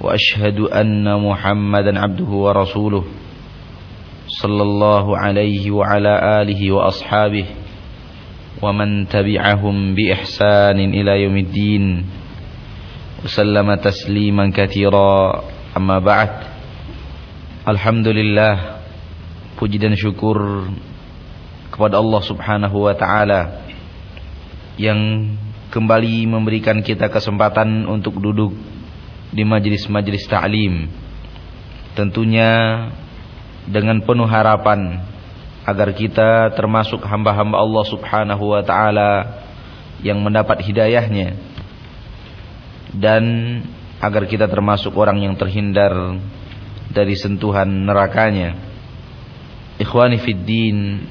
وأشهد أن محمدا عبده ورسوله صلى الله عليه وعلى آله وأصحابه ومن تبعهم بإحسان إلى يوم الدين وسلم تسليما كثيرا أما بعد الحمد لله puji dan syukur kepada Allah Subhanahu wa taala yang kembali memberikan kita kesempatan untuk duduk di majlis-majlis ta'lim. Tentunya dengan penuh harapan agar kita termasuk hamba-hamba Allah Subhanahu wa taala yang mendapat hidayahnya dan agar kita termasuk orang yang terhindar dari sentuhan nerakanya. Ikhwani fid din,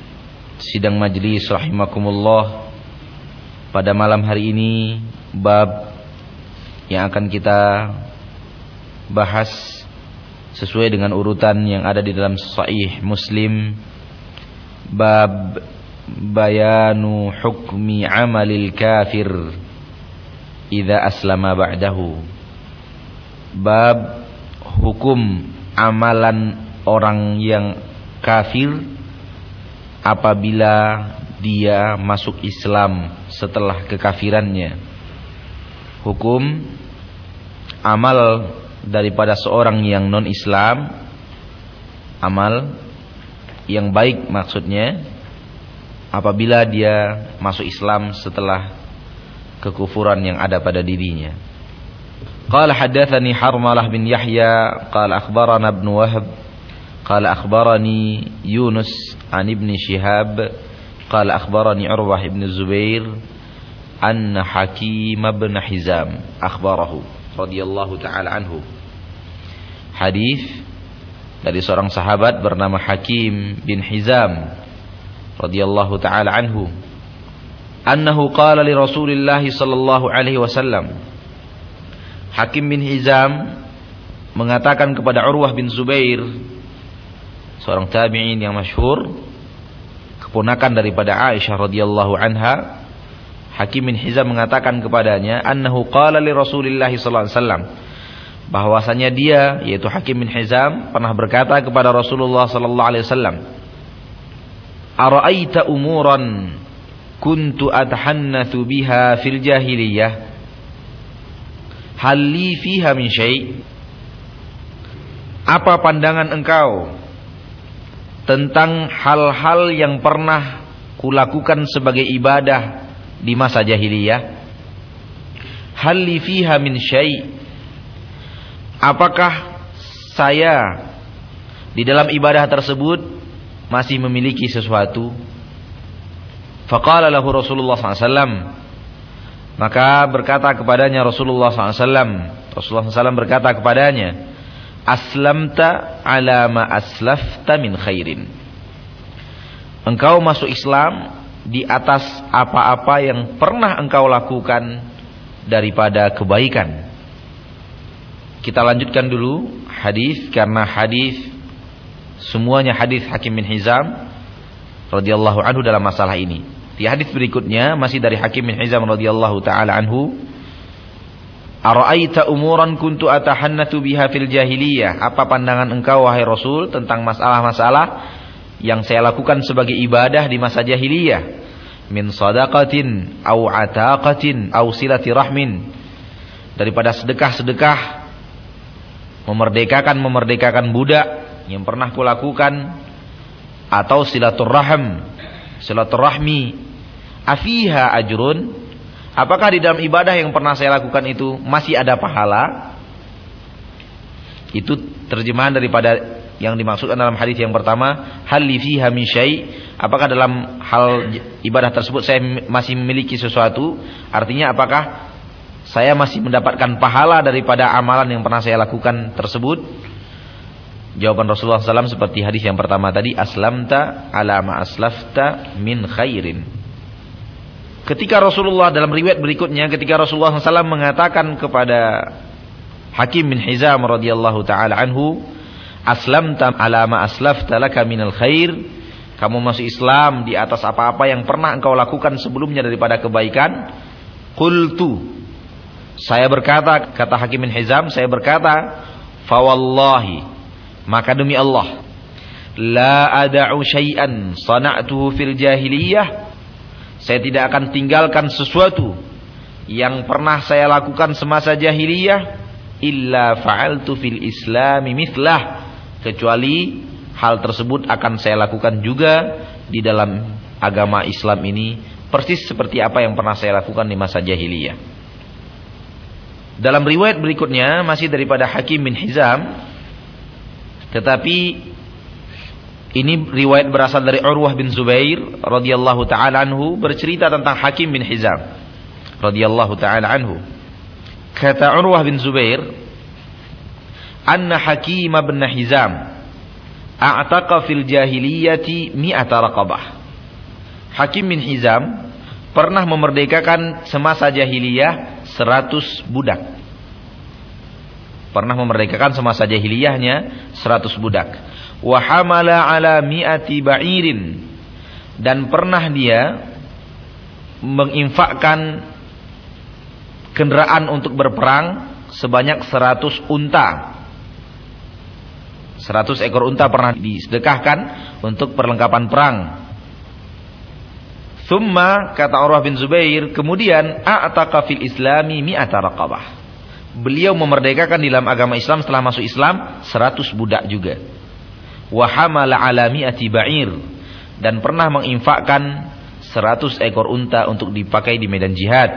sidang majlis rahimakumullah. Pada malam hari ini bab yang akan kita bahas sesuai dengan urutan yang ada di dalam sahih Muslim bab bayanu hukmi amalil kafir idza aslama ba'dahu bab hukum amalan orang yang kafir apabila dia masuk Islam setelah kekafirannya. Hukum amal daripada seorang yang non-Islam amal yang baik maksudnya apabila dia masuk Islam setelah kekufuran yang ada pada dirinya. Qala haddatsani Harmalah bin Yahya qala akhbarana Ibn Wahb qala akhbarani Yunus an Ibn Shihab qala akhbarani Urwah ibn Zubair anna Hakim ibn Hizam akhbarahu radhiyallahu taala anhu. Hadis dari seorang sahabat bernama Hakim bin Hizam radhiyallahu taala anhu. Annahu qala li Rasulillah sallallahu alaihi wasallam. Hakim bin Hizam mengatakan kepada Urwah bin Zubair seorang tabi'in yang masyhur keponakan daripada Aisyah radhiyallahu anha Hakim bin Hizam mengatakan kepadanya annahu qala li Rasulillah sallallahu alaihi wasallam. Bahwasanya dia yaitu Hakim bin Hizam pernah berkata kepada Rasulullah sallallahu alaihi wasallam Ara'aita umuran kuntu atahannathu biha fil jahiliyah? Hal li fiha min syai' apa pandangan engkau tentang hal-hal yang pernah kulakukan sebagai ibadah di masa jahiliyah. Hal fiha min syai' Apakah saya di dalam ibadah tersebut masih memiliki sesuatu? Faqala lahu Rasulullah SAW. Maka berkata kepadanya Rasulullah SAW. Rasulullah SAW berkata kepadanya, aslamta ala ma aslafta min khairin. Engkau masuk Islam di atas apa-apa yang pernah engkau lakukan daripada kebaikan. Kita lanjutkan dulu hadis karena hadis semuanya hadis Hakim bin Hizam radhiyallahu anhu dalam masalah ini. Di hadis berikutnya masih dari Hakim bin Hizam radhiyallahu taala anhu Ara'aita umuran kuntu atahannatu biha fil jahiliyah. Apa pandangan engkau wahai Rasul tentang masalah-masalah yang saya lakukan sebagai ibadah di masa jahiliyah? Min sadaqatin au ataqatin au silati rahmin. Daripada sedekah-sedekah memerdekakan memerdekakan budak yang pernah kulakukan atau silaturrahim, silaturrahmi. Afiha ajrun Apakah di dalam ibadah yang pernah saya lakukan itu masih ada pahala? Itu terjemahan daripada yang dimaksudkan dalam hadis yang pertama, hal fiha min syai', apakah dalam hal ibadah tersebut saya masih memiliki sesuatu? Artinya apakah saya masih mendapatkan pahala daripada amalan yang pernah saya lakukan tersebut? Jawaban Rasulullah SAW seperti hadis yang pertama tadi, aslamta ala ma aslafta min khairin. Ketika Rasulullah dalam riwayat berikutnya, ketika Rasulullah SAW mengatakan kepada Hakim bin Hizam radhiyallahu taala anhu, aslamta ala ma aslafta laka minal khair. Kamu masih Islam di atas apa-apa yang pernah engkau lakukan sebelumnya daripada kebaikan. Qultu. Saya berkata, kata Hakim bin Hizam, saya berkata, fawallahi maka demi Allah, la ada'u syai'an sana'tuhu fil jahiliyah. Saya tidak akan tinggalkan sesuatu yang pernah saya lakukan semasa jahiliyah illa fa'altu fil islami mithlah kecuali hal tersebut akan saya lakukan juga di dalam agama Islam ini persis seperti apa yang pernah saya lakukan di masa jahiliyah. Dalam riwayat berikutnya masih daripada Hakim bin Hizam tetapi ini riwayat berasal dari Urwah bin Zubair radhiyallahu taala anhu bercerita tentang Hakim bin Hizam radhiyallahu taala anhu. Kata Urwah bin Zubair, "Anna Hakim bin Hizam a'taqa fil jahiliyati mi'ata raqabah." Hakim bin Hizam pernah memerdekakan semasa jahiliyah 100 budak pernah memerdekakan semasa jahiliyahnya 100 budak. Wa hamala ala mi'ati ba'irin dan pernah dia menginfakkan kendaraan untuk berperang sebanyak 100 unta. 100 ekor unta pernah disedekahkan untuk perlengkapan perang. Thumma kata Urwah bin Zubair, kemudian a'taqa fil islami mi'ata raqabah beliau memerdekakan di dalam agama Islam setelah masuk Islam 100 budak juga. Wa hamala ala mi'ati ba'ir dan pernah menginfakkan 100 ekor unta untuk dipakai di medan jihad.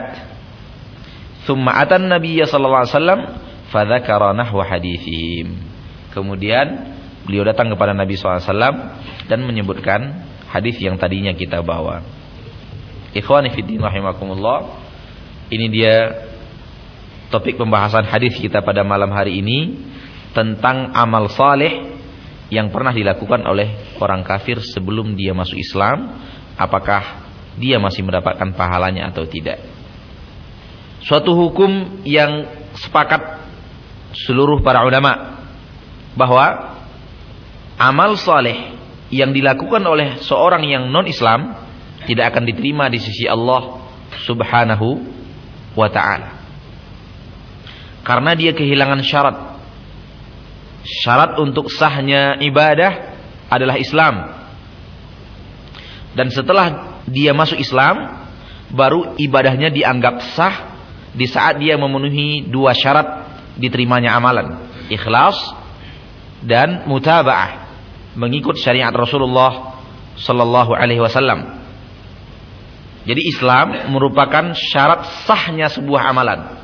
Thumma atan Nabiya sallallahu alaihi wasallam fadzakara nahwa hadithihim. Kemudian beliau datang kepada Nabi SAW dan menyebutkan hadis yang tadinya kita bawa. Ikhwani fiddin rahimakumullah. Ini dia topik pembahasan hadis kita pada malam hari ini tentang amal saleh yang pernah dilakukan oleh orang kafir sebelum dia masuk Islam, apakah dia masih mendapatkan pahalanya atau tidak. Suatu hukum yang sepakat seluruh para ulama bahwa amal saleh yang dilakukan oleh seorang yang non-Islam tidak akan diterima di sisi Allah Subhanahu wa taala karena dia kehilangan syarat. Syarat untuk sahnya ibadah adalah Islam. Dan setelah dia masuk Islam, baru ibadahnya dianggap sah di saat dia memenuhi dua syarat diterimanya amalan. Ikhlas dan mutaba'ah. Mengikut syariat Rasulullah sallallahu alaihi wasallam. Jadi Islam merupakan syarat sahnya sebuah amalan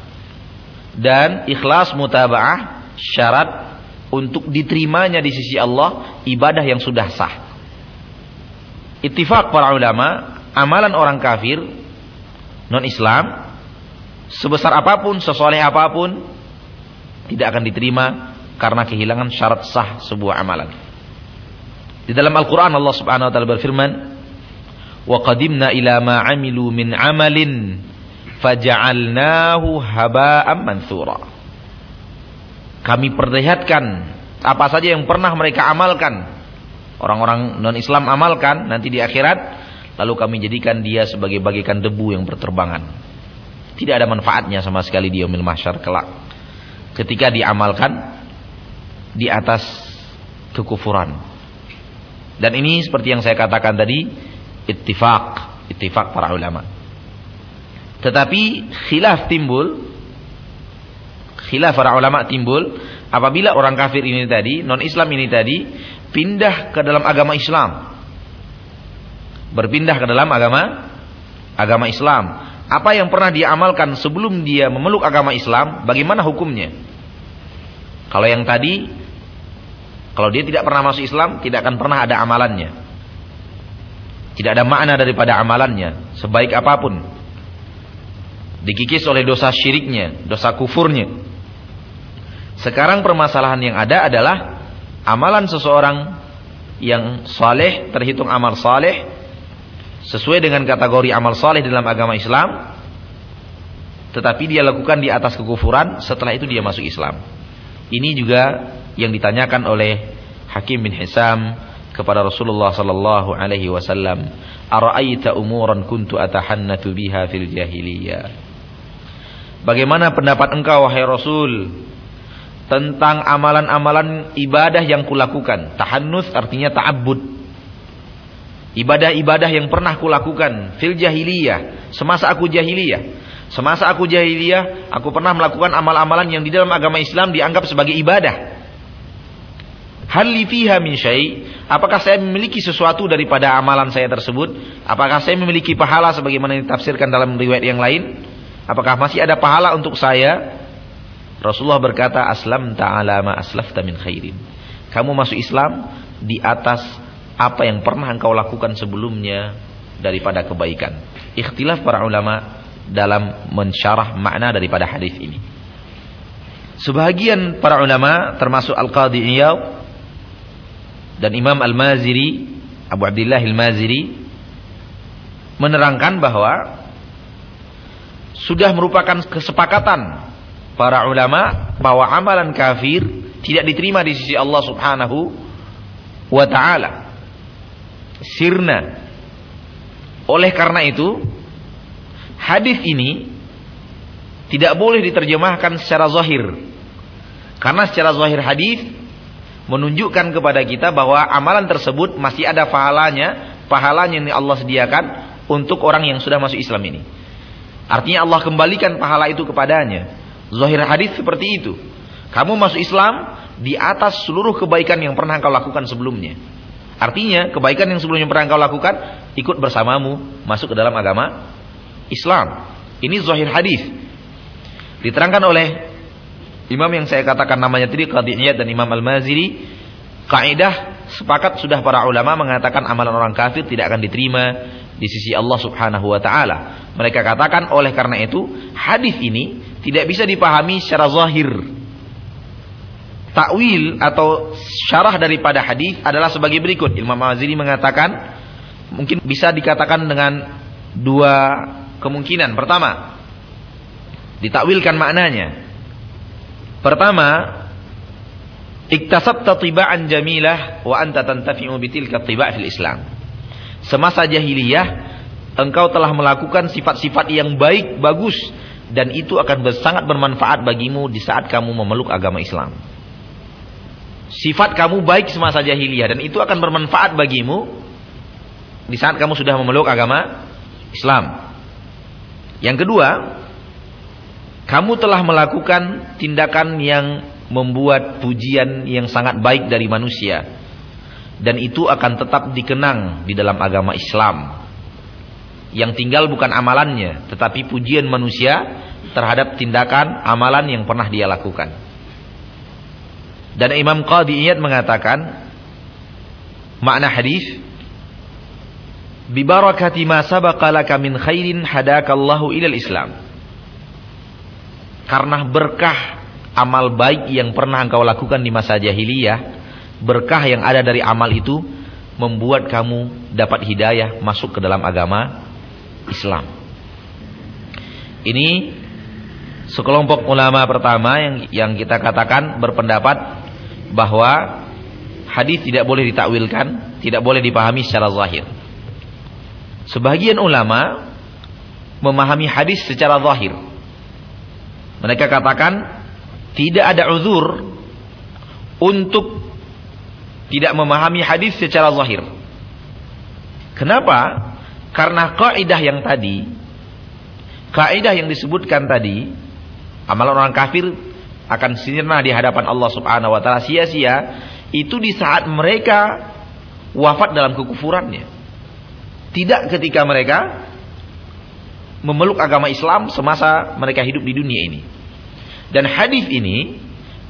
dan ikhlas mutabaah syarat untuk diterimanya di sisi Allah ibadah yang sudah sah. Ittifaq para ulama, amalan orang kafir non Islam sebesar apa pun, sesoleh apa pun tidak akan diterima karena kehilangan syarat sah sebuah amalan. Di dalam Al-Qur'an Allah Subhanahu wa taala berfirman, "Wa qadimna ila ma 'amilu min 'amalin faja'alnahu haba'am mansura. Kami perlihatkan apa saja yang pernah mereka amalkan. Orang-orang non-Islam amalkan nanti di akhirat lalu kami jadikan dia sebagai bagikan debu yang berterbangan. Tidak ada manfaatnya sama sekali di yaumil mahsyar kelak. Ketika diamalkan di atas kekufuran. Dan ini seperti yang saya katakan tadi, ittifaq, ittifaq para ulama. Tetapi khilaf timbul khilaf para ulama timbul apabila orang kafir ini tadi, non Islam ini tadi pindah ke dalam agama Islam. Berpindah ke dalam agama agama Islam. Apa yang pernah dia amalkan sebelum dia memeluk agama Islam, bagaimana hukumnya? Kalau yang tadi kalau dia tidak pernah masuk Islam, tidak akan pernah ada amalannya. Tidak ada makna daripada amalannya, sebaik apa pun dikikis oleh dosa syiriknya, dosa kufurnya. Sekarang permasalahan yang ada adalah amalan seseorang yang saleh terhitung amal saleh sesuai dengan kategori amal saleh dalam agama Islam tetapi dia lakukan di atas kekufuran setelah itu dia masuk Islam ini juga yang ditanyakan oleh Hakim bin Hisam kepada Rasulullah sallallahu alaihi wasallam ara'aita umuran kuntu atahannatu biha fil jahiliyah Bagaimana pendapat engkau wahai Rasul tentang amalan-amalan ibadah yang kulakukan. Tahannus artinya ta'abbud. Ibadah-ibadah yang pernah kulakukan fil jahiliyah, semasa aku jahiliyah. Semasa aku jahiliyah, aku pernah melakukan amal-amalan yang di dalam agama Islam dianggap sebagai ibadah. Hal fiha min syai? Apakah saya memiliki sesuatu daripada amalan saya tersebut? Apakah saya memiliki pahala sebagaimana ditafsirkan dalam riwayat yang lain? Apakah masih ada pahala untuk saya? Rasulullah berkata, "Aslam ta'ala ma aslafta min khairin." Kamu masuk Islam di atas apa yang pernah engkau lakukan sebelumnya daripada kebaikan. Ikhtilaf para ulama dalam mensyarah makna daripada hadis ini. Sebahagian para ulama termasuk Al-Qadhi Iyad dan Imam Al-Maziri, Abu Abdullah Al-Maziri menerangkan bahwa sudah merupakan kesepakatan para ulama bahwa amalan kafir tidak diterima di sisi Allah Subhanahu wa taala. Sirna. Oleh karena itu, hadis ini tidak boleh diterjemahkan secara zahir. Karena secara zahir hadis menunjukkan kepada kita bahwa amalan tersebut masih ada pahalanya, pahalanya yang Allah sediakan untuk orang yang sudah masuk Islam ini. Artinya Allah kembalikan pahala itu kepadanya. Zahir hadis seperti itu. Kamu masuk Islam di atas seluruh kebaikan yang pernah kau lakukan sebelumnya. Artinya kebaikan yang sebelumnya pernah kau lakukan ikut bersamamu masuk ke dalam agama Islam. Ini zahir hadis. Diterangkan oleh imam yang saya katakan namanya tadi Qadiyat dan Imam Al-Maziri, kaidah sepakat sudah para ulama mengatakan amalan orang kafir tidak akan diterima di sisi Allah Subhanahu wa taala. Mereka katakan oleh karena itu hadis ini tidak bisa dipahami secara zahir. Takwil atau syarah daripada hadis adalah sebagai berikut. Imam Maziri mengatakan mungkin bisa dikatakan dengan dua kemungkinan. Pertama, ditakwilkan maknanya. Pertama, iktasabta tiba'an jamilah wa anta tantafi'u bitilka tiba' fil Islam. Semasa jahiliyah engkau telah melakukan sifat-sifat yang baik, bagus dan itu akan sangat bermanfaat bagimu di saat kamu memeluk agama Islam. Sifat kamu baik semasa jahiliyah dan itu akan bermanfaat bagimu di saat kamu sudah memeluk agama Islam. Yang kedua, kamu telah melakukan tindakan yang membuat pujian yang sangat baik dari manusia dan itu akan tetap dikenang di dalam agama Islam. Yang tinggal bukan amalannya, tetapi pujian manusia terhadap tindakan amalan yang pernah dia lakukan. Dan Imam Qadi Iyad mengatakan makna hadis Bibarakati ma sabaqa laka min khairin hadakallahu ilal Islam. Karena berkah amal baik yang pernah engkau lakukan di masa jahiliyah, berkah yang ada dari amal itu membuat kamu dapat hidayah masuk ke dalam agama Islam. Ini sekelompok ulama pertama yang yang kita katakan berpendapat bahwa hadis tidak boleh ditakwilkan, tidak boleh dipahami secara zahir. Sebagian ulama memahami hadis secara zahir. Mereka katakan tidak ada uzur untuk tidak memahami hadis secara zahir. Kenapa? Karena kaidah yang tadi, kaidah yang disebutkan tadi, amalan orang kafir akan sirna di hadapan Allah Subhanahu wa taala sia-sia itu di saat mereka wafat dalam kekufurannya. Tidak ketika mereka memeluk agama Islam semasa mereka hidup di dunia ini. Dan hadis ini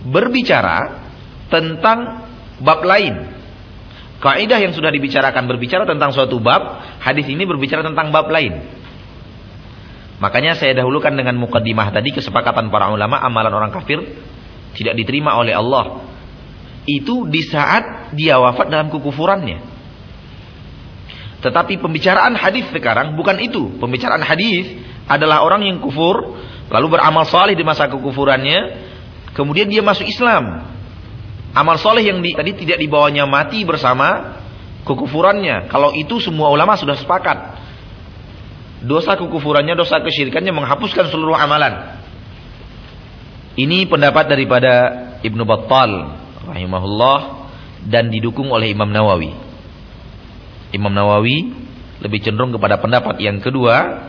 berbicara tentang bab lain. Kaidah yang sudah dibicarakan berbicara tentang suatu bab, hadis ini berbicara tentang bab lain. Makanya saya dahulukan dengan mukaddimah tadi kesepakatan para ulama amalan orang kafir tidak diterima oleh Allah. itu di saat dia wafat dalam kekufurannya. Tetapi pembicaraan hadis sekarang bukan itu. Pembicaraan hadis adalah orang yang kufur lalu beramal soleh di masa kekufurannya, kemudian dia masuk Islam. Amal soleh yang di, tadi tidak dibawanya mati bersama kekufurannya. Kalau itu semua ulama sudah sepakat. Dosa kekufurannya, dosa kesyirikannya menghapuskan seluruh amalan. Ini pendapat daripada Ibnu Battal rahimahullah dan didukung oleh Imam Nawawi. Imam Nawawi lebih cenderung kepada pendapat yang kedua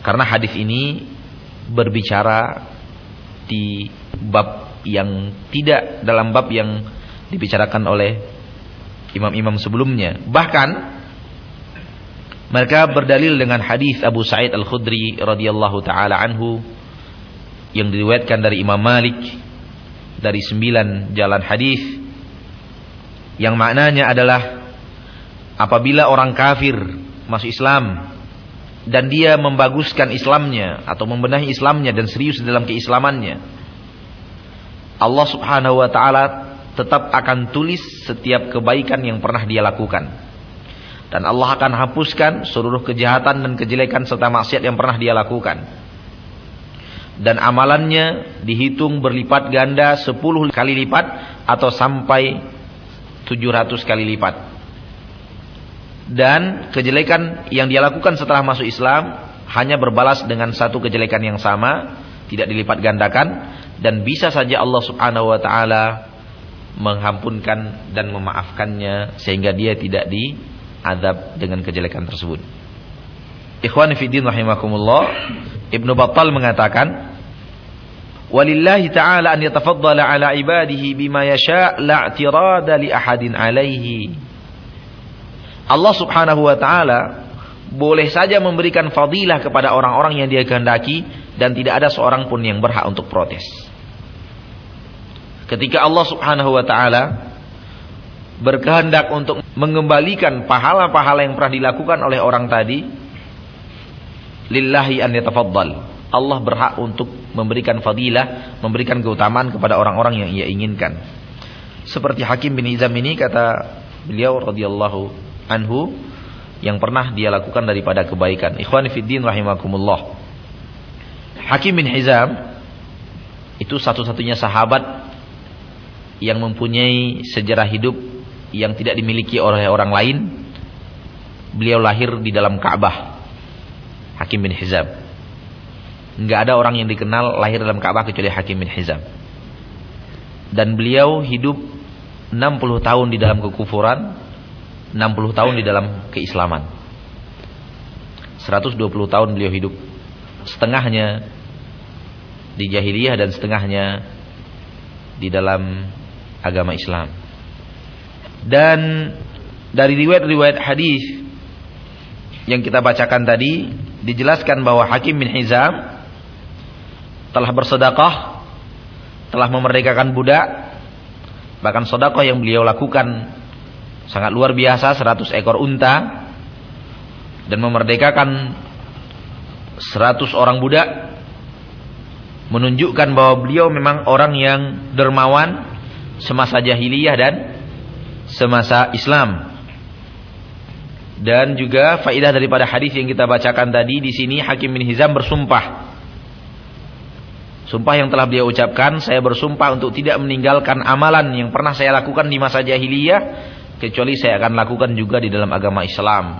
karena hadis ini berbicara di bab yang tidak dalam bab yang dibicarakan oleh imam-imam sebelumnya. Bahkan mereka berdalil dengan hadis Abu Sa'id Al-Khudri radhiyallahu taala anhu yang diriwayatkan dari Imam Malik dari sembilan jalan hadis yang maknanya adalah apabila orang kafir masuk Islam dan dia membaguskan Islamnya atau membenahi Islamnya dan serius dalam keislamannya Allah Subhanahu wa taala tetap akan tulis setiap kebaikan yang pernah dia lakukan dan Allah akan hapuskan seluruh kejahatan dan kejelekan serta maksiat yang pernah dia lakukan dan amalannya dihitung berlipat ganda 10 kali lipat atau sampai 700 kali lipat. Dan kejelekan yang dia lakukan setelah masuk Islam hanya berbalas dengan satu kejelekan yang sama, tidak dilipat gandakan dan bisa saja Allah Subhanahu wa taala mengampunkan dan memaafkannya sehingga dia tidak diadab dengan kejelekan tersebut. Ikhwan fillah rahimakumullah, Ibnu Battal mengatakan Walillahi ta'ala an yatafaddala ala ibadihi bima yasha' la'tirada li ahadin alaihi. Allah subhanahu wa ta'ala boleh saja memberikan fadilah kepada orang-orang yang dia kehendaki dan tidak ada seorang pun yang berhak untuk protes. Ketika Allah subhanahu wa ta'ala berkehendak untuk mengembalikan pahala-pahala yang pernah dilakukan oleh orang tadi, lillahi an yatafaddal. Allah berhak untuk memberikan fadilah, memberikan keutamaan kepada orang-orang yang ia inginkan. Seperti Hakim bin Hizam ini kata beliau radhiyallahu anhu yang pernah dia lakukan daripada kebaikan. Ikhwani fiddin rahimakumullah. Hakim bin Hizam itu satu-satunya sahabat yang mempunyai sejarah hidup yang tidak dimiliki oleh orang lain. Beliau lahir di dalam Ka'bah. Hakim bin Hizam. Enggak ada orang yang dikenal lahir dalam Ka'bah kecuali Hakim bin Hizam. Dan beliau hidup 60 tahun di dalam kekufuran, 60 tahun di dalam keislaman. 120 tahun beliau hidup. Setengahnya di jahiliyah dan setengahnya di dalam agama Islam. Dan dari riwayat-riwayat hadis yang kita bacakan tadi dijelaskan bahwa Hakim bin Hizam telah bersedekah, telah memerdekakan budak, bahkan sedekah yang beliau lakukan sangat luar biasa 100 ekor unta. Dan memerdekakan 100 orang budak. Menunjukkan bahwa beliau memang orang yang dermawan semasa jahiliyah dan semasa Islam. Dan juga faidah daripada hadis yang kita bacakan tadi di sini Hakim bin Hizam bersumpah. Sumpah yang telah beliau ucapkan, saya bersumpah untuk tidak meninggalkan amalan yang pernah saya lakukan di masa jahiliyah, kecuali saya akan lakukan juga di dalam agama Islam.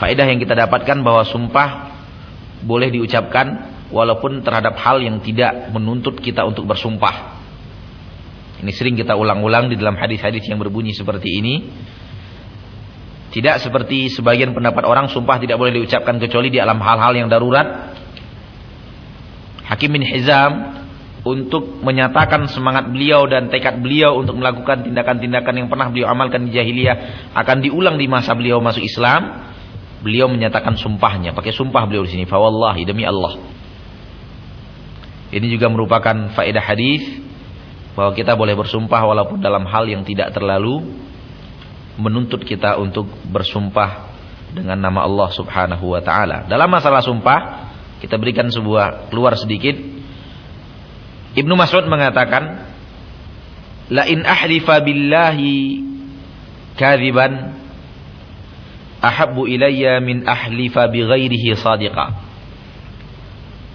Faedah yang kita dapatkan bahwa sumpah boleh diucapkan walaupun terhadap hal yang tidak menuntut kita untuk bersumpah. Ini sering kita ulang-ulang di dalam hadis-hadis yang berbunyi seperti ini. Tidak seperti sebagian pendapat orang sumpah tidak boleh diucapkan kecuali di dalam hal-hal yang darurat Hakim bin Hizam untuk menyatakan semangat beliau dan tekad beliau untuk melakukan tindakan-tindakan yang pernah beliau amalkan di jahiliyah akan diulang di masa beliau masuk Islam. Beliau menyatakan sumpahnya, pakai sumpah beliau di sini, fa wallahi demi Allah. Ini juga merupakan faedah hadis bahwa kita boleh bersumpah walaupun dalam hal yang tidak terlalu menuntut kita untuk bersumpah dengan nama Allah Subhanahu wa taala. Dalam masalah sumpah kita berikan sebuah keluar sedikit. Ibnu Mas'ud mengatakan La in ahlifa billahi kadhiban ahabbu ilayya min ahlifa bighairihi sadiqa.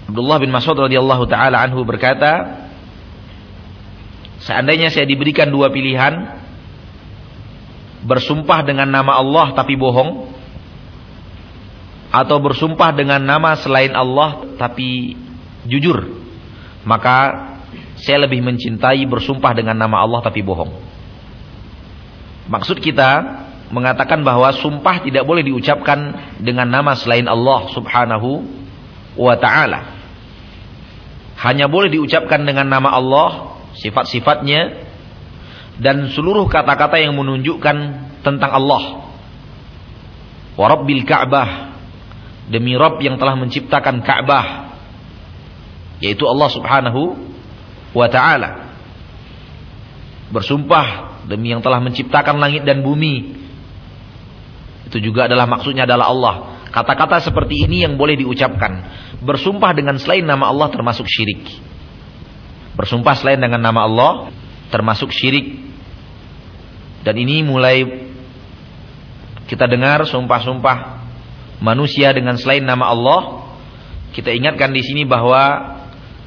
Abdullah bin Mas'ud radhiyallahu taala anhu berkata, seandainya saya diberikan dua pilihan, bersumpah dengan nama Allah tapi bohong atau bersumpah dengan nama selain Allah tapi jujur, maka saya lebih mencintai bersumpah dengan nama Allah tapi bohong. Maksud kita mengatakan bahwa sumpah tidak boleh diucapkan dengan nama selain Allah Subhanahu wa taala. Hanya boleh diucapkan dengan nama Allah, sifat-sifatnya dan seluruh kata-kata yang menunjukkan tentang Allah. Wa Rabbil Ka'bah demi Rabb yang telah menciptakan Ka'bah yaitu Allah Subhanahu wa taala. Bersumpah demi yang telah menciptakan langit dan bumi. Itu juga adalah maksudnya adalah Allah. Kata-kata seperti ini yang boleh diucapkan. Bersumpah dengan selain nama Allah termasuk syirik. Bersumpah selain dengan nama Allah termasuk syirik. Dan ini mulai kita dengar sumpah-sumpah manusia dengan selain nama Allah. Kita ingatkan di sini bahwa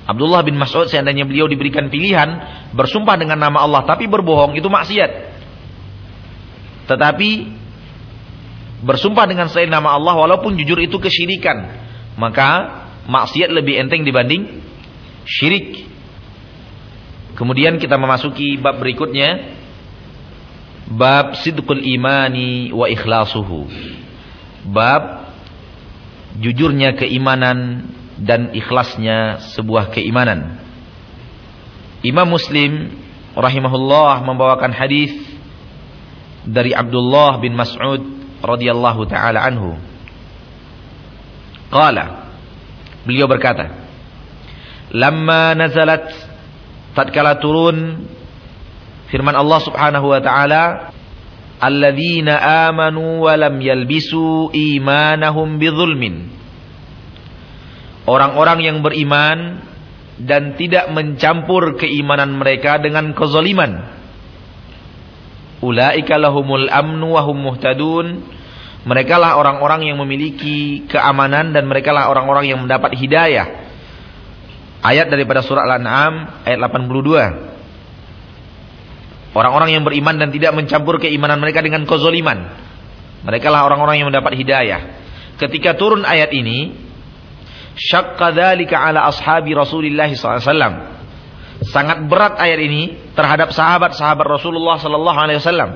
Abdullah bin Mas'ud seandainya beliau diberikan pilihan bersumpah dengan nama Allah tapi berbohong itu maksiat. Tetapi bersumpah dengan selain nama Allah walaupun jujur itu kesyirikan, maka maksiat lebih enteng dibanding syirik. Kemudian kita memasuki bab berikutnya bab sidqul imani wa ikhlasuhu. Bab jujurnya keimanan dan ikhlasnya sebuah keimanan. Imam Muslim rahimahullah membawakan hadis dari Abdullah bin Mas'ud radhiyallahu taala anhu. Qala beliau berkata, "Lamma nazalat tatkala turun firman Allah Subhanahu wa taala, "Alladzina amanu wa lam yalbisu imanahum bidzulmin." Orang-orang yang beriman dan tidak mencampur keimanan mereka dengan kezaliman. Ulaika lahumul amnu wa hum muhtadun. Mereka lah orang-orang yang memiliki keamanan dan mereka lah orang-orang yang mendapat hidayah. Ayat daripada surah Al-An'am ayat 82. Orang-orang yang beriman dan tidak mencampur keimanan mereka dengan kezaliman. Mereka lah orang-orang yang mendapat hidayah. Ketika turun ayat ini, syaqqa dzalika ala ashabi Rasulillah SAW. Sangat berat ayat ini terhadap sahabat-sahabat Rasulullah sallallahu alaihi wasallam.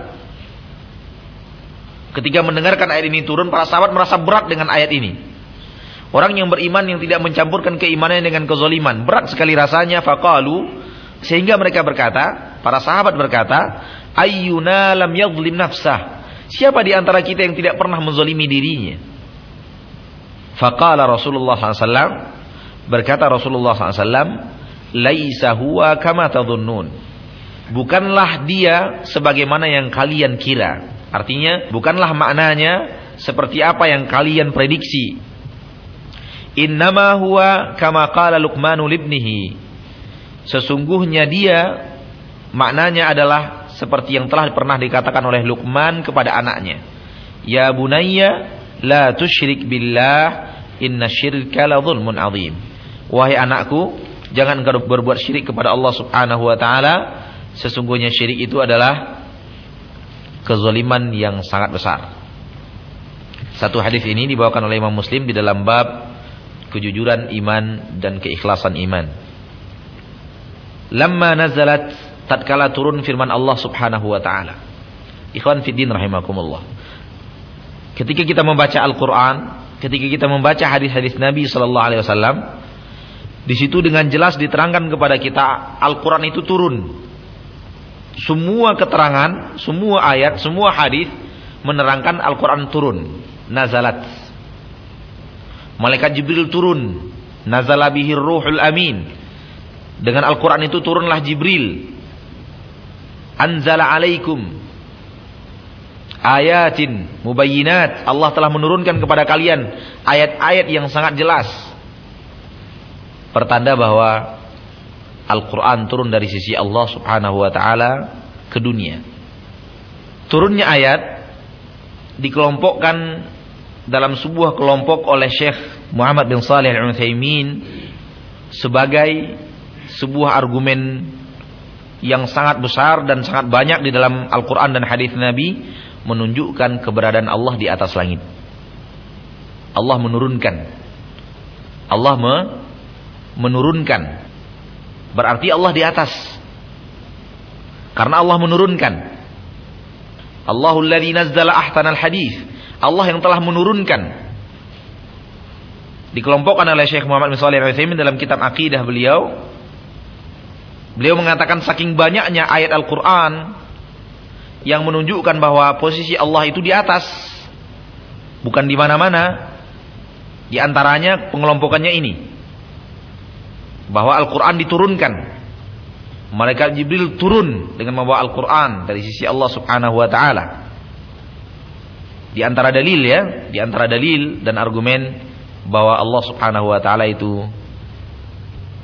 Ketika mendengarkan ayat ini turun, para sahabat merasa berat dengan ayat ini. Orang yang beriman yang tidak mencampurkan keimanannya dengan kezaliman, berat sekali rasanya faqalu sehingga mereka berkata, para sahabat berkata, ayyuna lam yadhlim nafsah. Siapa di antara kita yang tidak pernah menzalimi dirinya? Faqala Rasulullah SAW berkata Rasulullah SAW, "Laisa huwa kama tadhunnun." Bukanlah dia sebagaimana yang kalian kira. Artinya, bukanlah maknanya seperti apa yang kalian prediksi. Innama huwa kama qala Luqmanu libnihi. Sesungguhnya dia maknanya adalah seperti yang telah pernah dikatakan oleh Luqman kepada anaknya. Ya bunayya la tusyrik billah inna syirka la zulmun azim. Wahai anakku, jangan engkau berbuat syirik kepada Allah Subhanahu wa taala. Sesungguhnya syirik itu adalah kezaliman yang sangat besar. Satu hadis ini dibawakan oleh Imam Muslim di dalam bab kejujuran iman dan keikhlasan iman. Lamma nazalat tatkala turun firman Allah Subhanahu wa taala. Ikhwan fiddin rahimakumullah. Ketika kita membaca Al-Qur'an, ketika kita membaca hadis-hadis Nabi sallallahu alaihi wasallam di situ dengan jelas diterangkan kepada kita Al-Qur'an itu turun. Semua keterangan, semua ayat, semua hadis menerangkan Al-Qur'an turun. Nazalat. Malaikat Jibril turun. Nazala bihir ruhul amin. Dengan Al-Qur'an itu turunlah Jibril. Anzala alaikum ayatin mubayyinat. Allah telah menurunkan kepada kalian ayat-ayat yang sangat jelas. Pertanda bahwa Al-Quran turun dari sisi Allah subhanahu wa ta'ala ke dunia. Turunnya ayat dikelompokkan dalam sebuah kelompok oleh Syekh Muhammad bin Salih al-Uthaymin sebagai sebuah argumen yang sangat besar dan sangat banyak di dalam Al-Quran dan hadis Nabi menunjukkan keberadaan Allah di atas langit. Allah menurunkan. Allah me menurunkan. Berarti Allah di atas. Karena Allah menurunkan. Allahul ladzi nazzala ahsanal hadis. Allah yang telah menurunkan. Dikelompokkan oleh Syekh Muhammad bin Shalih Al-Utsaimin dalam kitab akidah beliau. Beliau mengatakan saking banyaknya ayat Al-Qur'an yang menunjukkan bahwa posisi Allah itu di atas. Bukan di mana-mana. Di antaranya pengelompokannya ini. Bahwa Al-Quran diturunkan. Malaikat Jibril turun dengan membawa Al-Quran dari sisi Allah subhanahu wa ta'ala. Di antara dalil ya. Di antara dalil dan argumen bahwa Allah subhanahu wa ta'ala itu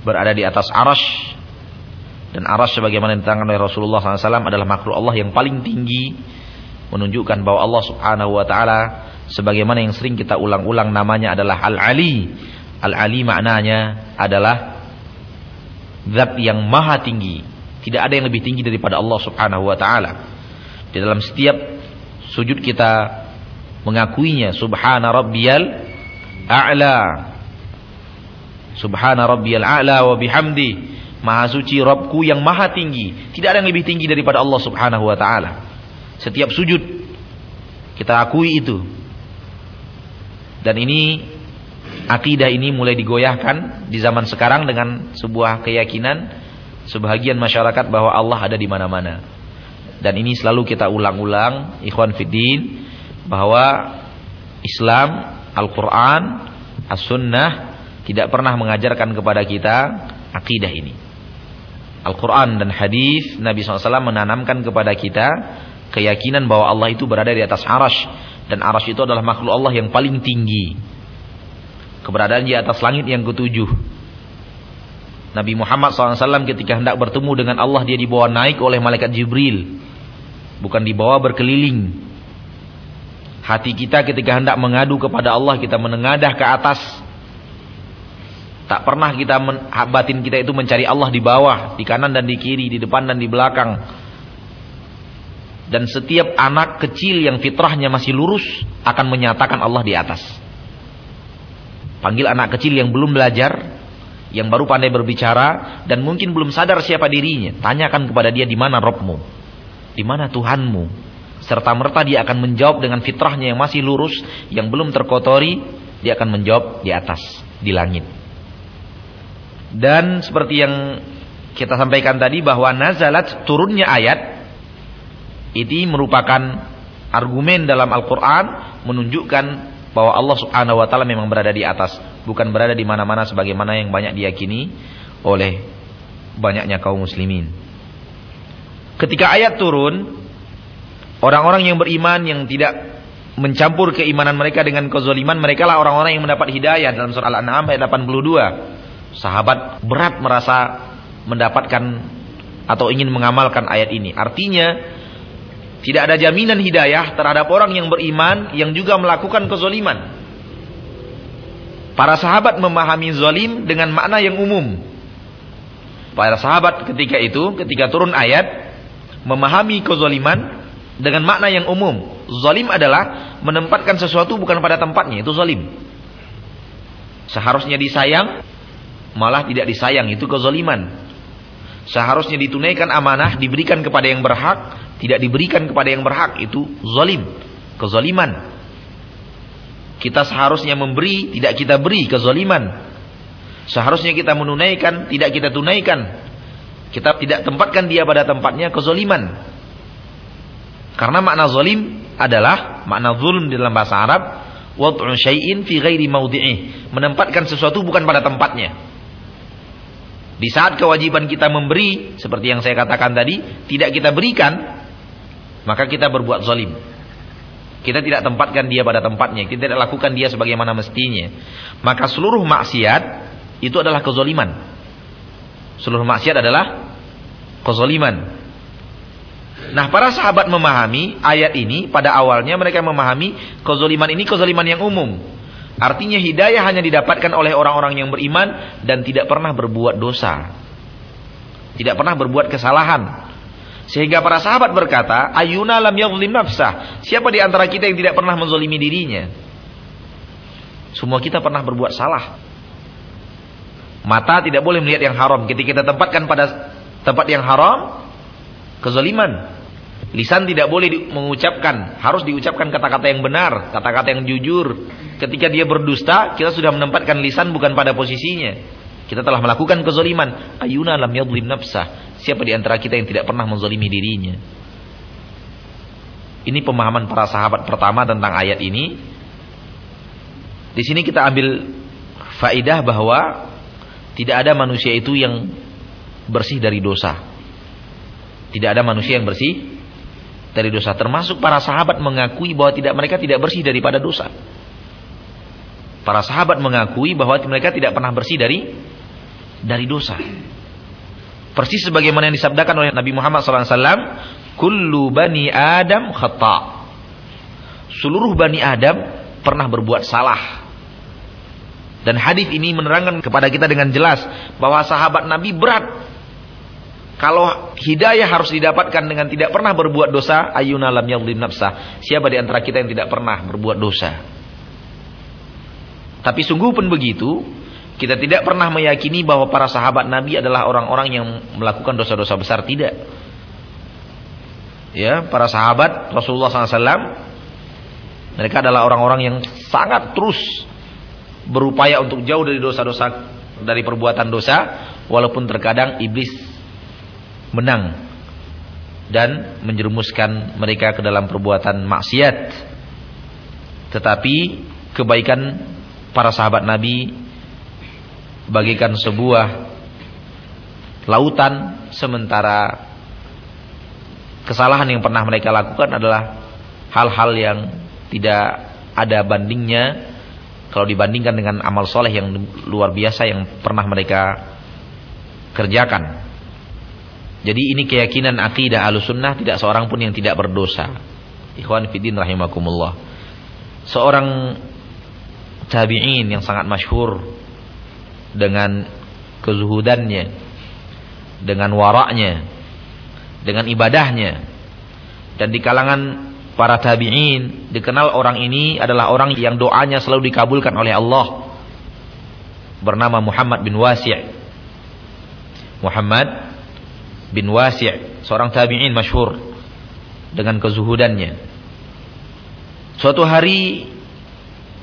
berada di atas arash dan aras sebagaimana diterangkan oleh Rasulullah SAW adalah makhluk Allah yang paling tinggi menunjukkan bahwa Allah Subhanahu Wa Taala sebagaimana yang sering kita ulang-ulang namanya adalah Al-Ali. Al-Ali maknanya adalah zat yang maha tinggi. Tidak ada yang lebih tinggi daripada Allah Subhanahu Wa Taala. Di dalam setiap sujud kita mengakuinya Subhana Rabbiyal A'la. Subhana Rabbiyal A'la wa bihamdi Maha suci Robku yang maha tinggi. Tidak ada yang lebih tinggi daripada Allah subhanahu wa ta'ala. Setiap sujud. Kita akui itu. Dan ini. Akidah ini mulai digoyahkan. Di zaman sekarang dengan sebuah keyakinan. Sebahagian masyarakat bahwa Allah ada di mana-mana. Dan ini selalu kita ulang-ulang. Ikhwan Fiddin. Bahwa Islam, Al-Quran, As-Sunnah. Tidak pernah mengajarkan kepada kita akidah ini. Al-Quran dan hadis Nabi SAW menanamkan kepada kita keyakinan bahwa Allah itu berada di atas arash dan arash itu adalah makhluk Allah yang paling tinggi. Keberadaan di atas langit yang ketujuh. Nabi Muhammad SAW ketika hendak bertemu dengan Allah dia dibawa naik oleh malaikat Jibril. Bukan dibawa berkeliling. Hati kita ketika hendak mengadu kepada Allah kita menengadah ke atas Tak pernah kita batin kita itu mencari Allah di bawah, di kanan dan di kiri, di depan dan di belakang. Dan setiap anak kecil yang fitrahnya masih lurus akan menyatakan Allah di atas. Panggil anak kecil yang belum belajar, yang baru pandai berbicara dan mungkin belum sadar siapa dirinya. Tanyakan kepada dia di mana Robmu, di mana Tuhanmu. Serta merta dia akan menjawab dengan fitrahnya yang masih lurus, yang belum terkotori, dia akan menjawab di atas, di langit. Dan seperti yang kita sampaikan tadi bahwa nazalat turunnya ayat ini merupakan argumen dalam Al-Qur'an menunjukkan bahwa Allah Subhanahu wa taala memang berada di atas, bukan berada di mana-mana sebagaimana yang banyak diyakini oleh banyaknya kaum muslimin. Ketika ayat turun, orang-orang yang beriman yang tidak mencampur keimanan mereka dengan kezaliman, mereka lah orang-orang yang mendapat hidayah dalam surah Al-An'am ayat 82 sahabat berat merasa mendapatkan atau ingin mengamalkan ayat ini. Artinya tidak ada jaminan hidayah terhadap orang yang beriman yang juga melakukan kezoliman. Para sahabat memahami zolim dengan makna yang umum. Para sahabat ketika itu, ketika turun ayat, memahami kezoliman dengan makna yang umum. Zolim adalah menempatkan sesuatu bukan pada tempatnya, itu zolim. Seharusnya disayang, malah tidak disayang itu kezaliman. Seharusnya ditunaikan amanah diberikan kepada yang berhak, tidak diberikan kepada yang berhak itu zalim, kezaliman. Kita seharusnya memberi, tidak kita beri kezaliman. Seharusnya kita menunaikan, tidak kita tunaikan. Kita tidak tempatkan dia pada tempatnya kezaliman. Karena makna zalim adalah makna zulm dalam bahasa Arab wad'u syai'in fi ghairi mawdi'ih, menempatkan sesuatu bukan pada tempatnya. Di saat kewajiban kita memberi, seperti yang saya katakan tadi, tidak kita berikan, maka kita berbuat zalim. Kita tidak tempatkan dia pada tempatnya, kita tidak lakukan dia sebagaimana mestinya. Maka seluruh maksiat itu adalah kezaliman. Seluruh maksiat adalah kezaliman. Nah, para sahabat memahami ayat ini pada awalnya mereka memahami kezaliman ini kezaliman yang umum. Artinya hidayah hanya didapatkan oleh orang-orang yang beriman dan tidak pernah berbuat dosa. Tidak pernah berbuat kesalahan. Sehingga para sahabat berkata, Ayuna lam yadhlim nafsah. Siapa di antara kita yang tidak pernah menzalimi dirinya? Semua kita pernah berbuat salah. Mata tidak boleh melihat yang haram. Ketika kita tempatkan pada tempat yang haram, kezaliman. Lisan tidak boleh mengucapkan, harus diucapkan kata-kata yang benar, kata-kata yang jujur. Ketika dia berdusta, kita sudah menempatkan lisan bukan pada posisinya. Kita telah melakukan kezaliman. Ayuna lam yadhlim nafsah. Siapa di antara kita yang tidak pernah menzalimi dirinya? Ini pemahaman para sahabat pertama tentang ayat ini. Di sini kita ambil faidah bahwa tidak ada manusia itu yang bersih dari dosa. Tidak ada manusia yang bersih dari dosa. Termasuk para sahabat mengakui bahwa tidak mereka tidak bersih daripada dosa. Para sahabat mengakui bahwa mereka tidak pernah bersih dari dari dosa. Persis sebagaimana yang disabdakan oleh Nabi Muhammad SAW, Kullu bani Adam khata. Seluruh bani Adam pernah berbuat salah. Dan hadis ini menerangkan kepada kita dengan jelas bahwa sahabat Nabi berat kalau hidayah harus didapatkan dengan tidak pernah berbuat dosa, ayuna lam yadhlim nafsah. Siapa di antara kita yang tidak pernah berbuat dosa? Tapi sungguh pun begitu, kita tidak pernah meyakini bahwa para sahabat Nabi adalah orang-orang yang melakukan dosa-dosa besar tidak. Ya, para sahabat Rasulullah SAW mereka adalah orang-orang yang sangat terus berupaya untuk jauh dari dosa-dosa dari perbuatan dosa walaupun terkadang iblis menang dan menjerumuskan mereka ke dalam perbuatan maksiat. Tetapi kebaikan para sahabat Nabi bagikan sebuah lautan sementara kesalahan yang pernah mereka lakukan adalah hal-hal yang tidak ada bandingnya kalau dibandingkan dengan amal soleh yang luar biasa yang pernah mereka kerjakan. Jadi ini keyakinan akidah alusunnah tidak seorang pun yang tidak berdosa. Ikhwan Fidin rahimakumullah. Seorang tabi'in yang sangat masyhur dengan kezuhudannya, dengan waraknya, dengan ibadahnya. Dan di kalangan para tabi'in dikenal orang ini adalah orang yang doanya selalu dikabulkan oleh Allah. Bernama Muhammad bin Wasi'. Muhammad bin Wasi' seorang tabi'in masyhur dengan kezuhudannya. Suatu hari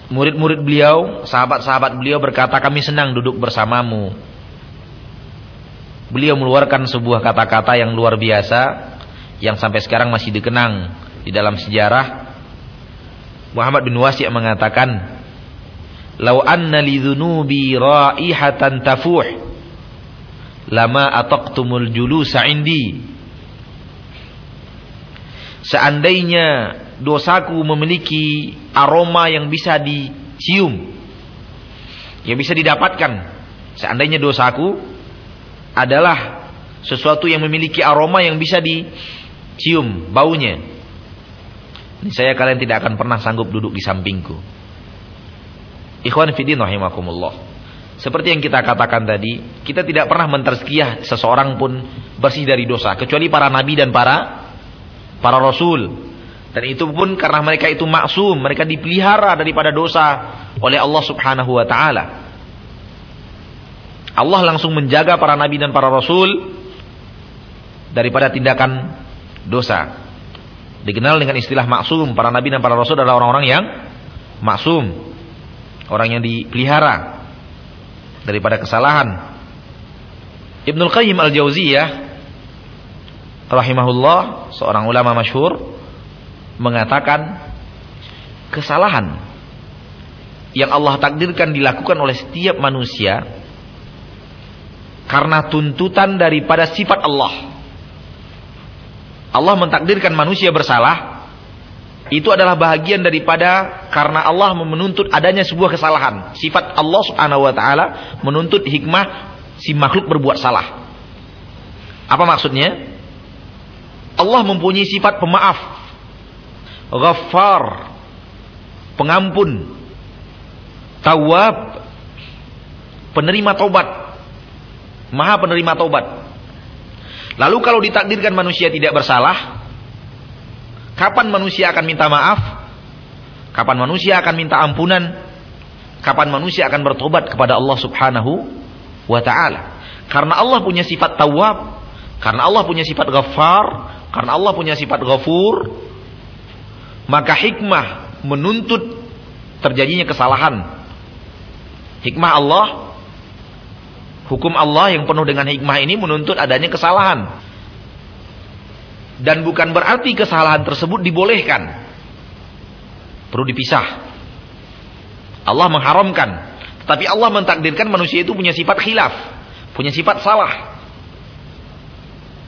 murid-murid beliau, sahabat-sahabat beliau berkata, "Kami senang duduk bersamamu." Beliau mengeluarkan sebuah kata-kata yang luar biasa yang sampai sekarang masih dikenang di dalam sejarah. Muhammad bin Wasi' mengatakan, "Lau anna li dzunubi raihatan tafuh" lama ataqtumul julusa indi. Seandainya dosaku memiliki aroma yang bisa dicium yang bisa didapatkan. Seandainya dosaku adalah sesuatu yang memiliki aroma yang bisa dicium baunya ini saya kalian tidak akan pernah sanggup duduk di sampingku. Ikhwan fillah rahimakumullah seperti yang kita katakan tadi, kita tidak pernah menterzkiyah seseorang pun bersih dari dosa kecuali para nabi dan para para rasul. Dan itu pun karena mereka itu maksum, mereka dipelihara daripada dosa oleh Allah Subhanahu wa taala. Allah langsung menjaga para nabi dan para rasul daripada tindakan dosa. Dikenal dengan istilah maksum, para nabi dan para rasul adalah orang-orang yang maksum. Orang yang dipelihara daripada kesalahan. Ibnul Qayyim Al-Jauziyah rahimahullah, seorang ulama masyhur mengatakan kesalahan yang Allah takdirkan dilakukan oleh setiap manusia karena tuntutan daripada sifat Allah. Allah mentakdirkan manusia bersalah itu adalah bahagian daripada karena Allah menuntut adanya sebuah kesalahan. Sifat Allah Subhanahu wa taala menuntut hikmah si makhluk berbuat salah. Apa maksudnya? Allah mempunyai sifat pemaaf. Ghaffar. Pengampun. Tawab. Penerima taubat. Maha penerima taubat. Lalu kalau ditakdirkan manusia tidak bersalah, kapan manusia akan minta maaf? Kapan manusia akan minta ampunan? Kapan manusia akan bertobat kepada Allah Subhanahu wa taala? Karena Allah punya sifat tawab, karena Allah punya sifat ghafar, karena Allah punya sifat ghafur, maka hikmah menuntut terjadinya kesalahan. Hikmah Allah, hukum Allah yang penuh dengan hikmah ini menuntut adanya kesalahan. Dan bukan berarti kesalahan tersebut dibolehkan. Perlu dipisah. Allah mengharamkan. Tapi Allah mentakdirkan manusia itu punya sifat khilaf. Punya sifat salah.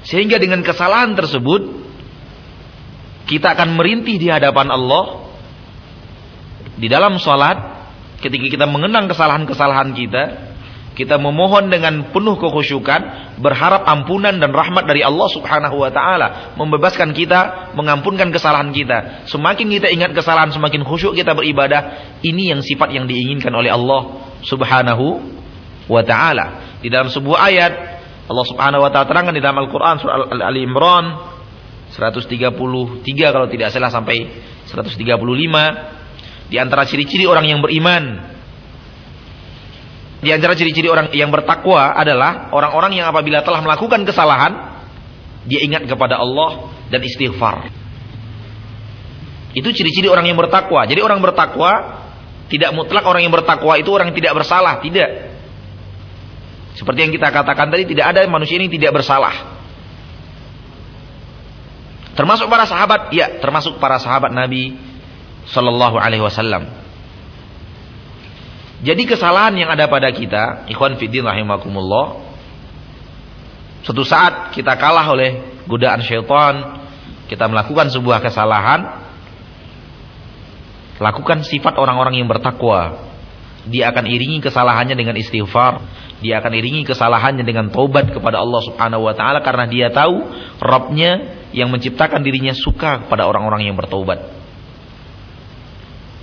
Sehingga dengan kesalahan tersebut kita akan merintih di hadapan Allah di dalam salat ketika kita mengenang kesalahan-kesalahan kita kita memohon dengan penuh kekhusyukan berharap ampunan dan rahmat dari Allah Subhanahu wa taala membebaskan kita mengampunkan kesalahan kita. Semakin kita ingat kesalahan semakin khusyuk kita beribadah. Ini yang sifat yang diinginkan oleh Allah Subhanahu wa taala. Di dalam sebuah ayat Allah Subhanahu wa taala terangkan di dalam Al-Qur'an surah Al-Ali Imran 133 kalau tidak salah sampai 135 di antara ciri-ciri orang yang beriman di antara ciri-ciri orang yang bertakwa adalah orang-orang yang apabila telah melakukan kesalahan dia ingat kepada Allah dan istighfar. Itu ciri-ciri orang yang bertakwa. Jadi orang bertakwa tidak mutlak orang yang bertakwa itu orang yang tidak bersalah, tidak. Seperti yang kita katakan tadi tidak ada manusia ini tidak bersalah. Termasuk para sahabat, ya, termasuk para sahabat Nabi sallallahu alaihi wasallam. Jadi kesalahan yang ada pada kita, ikhwan fiddin rahimakumullah, suatu saat kita kalah oleh godaan syaitan, kita melakukan sebuah kesalahan, lakukan sifat orang-orang yang bertakwa. Dia akan iringi kesalahannya dengan istighfar, dia akan iringi kesalahannya dengan taubat kepada Allah Subhanahu wa taala karena dia tahu Rabbnya yang menciptakan dirinya suka kepada orang-orang yang bertaubat.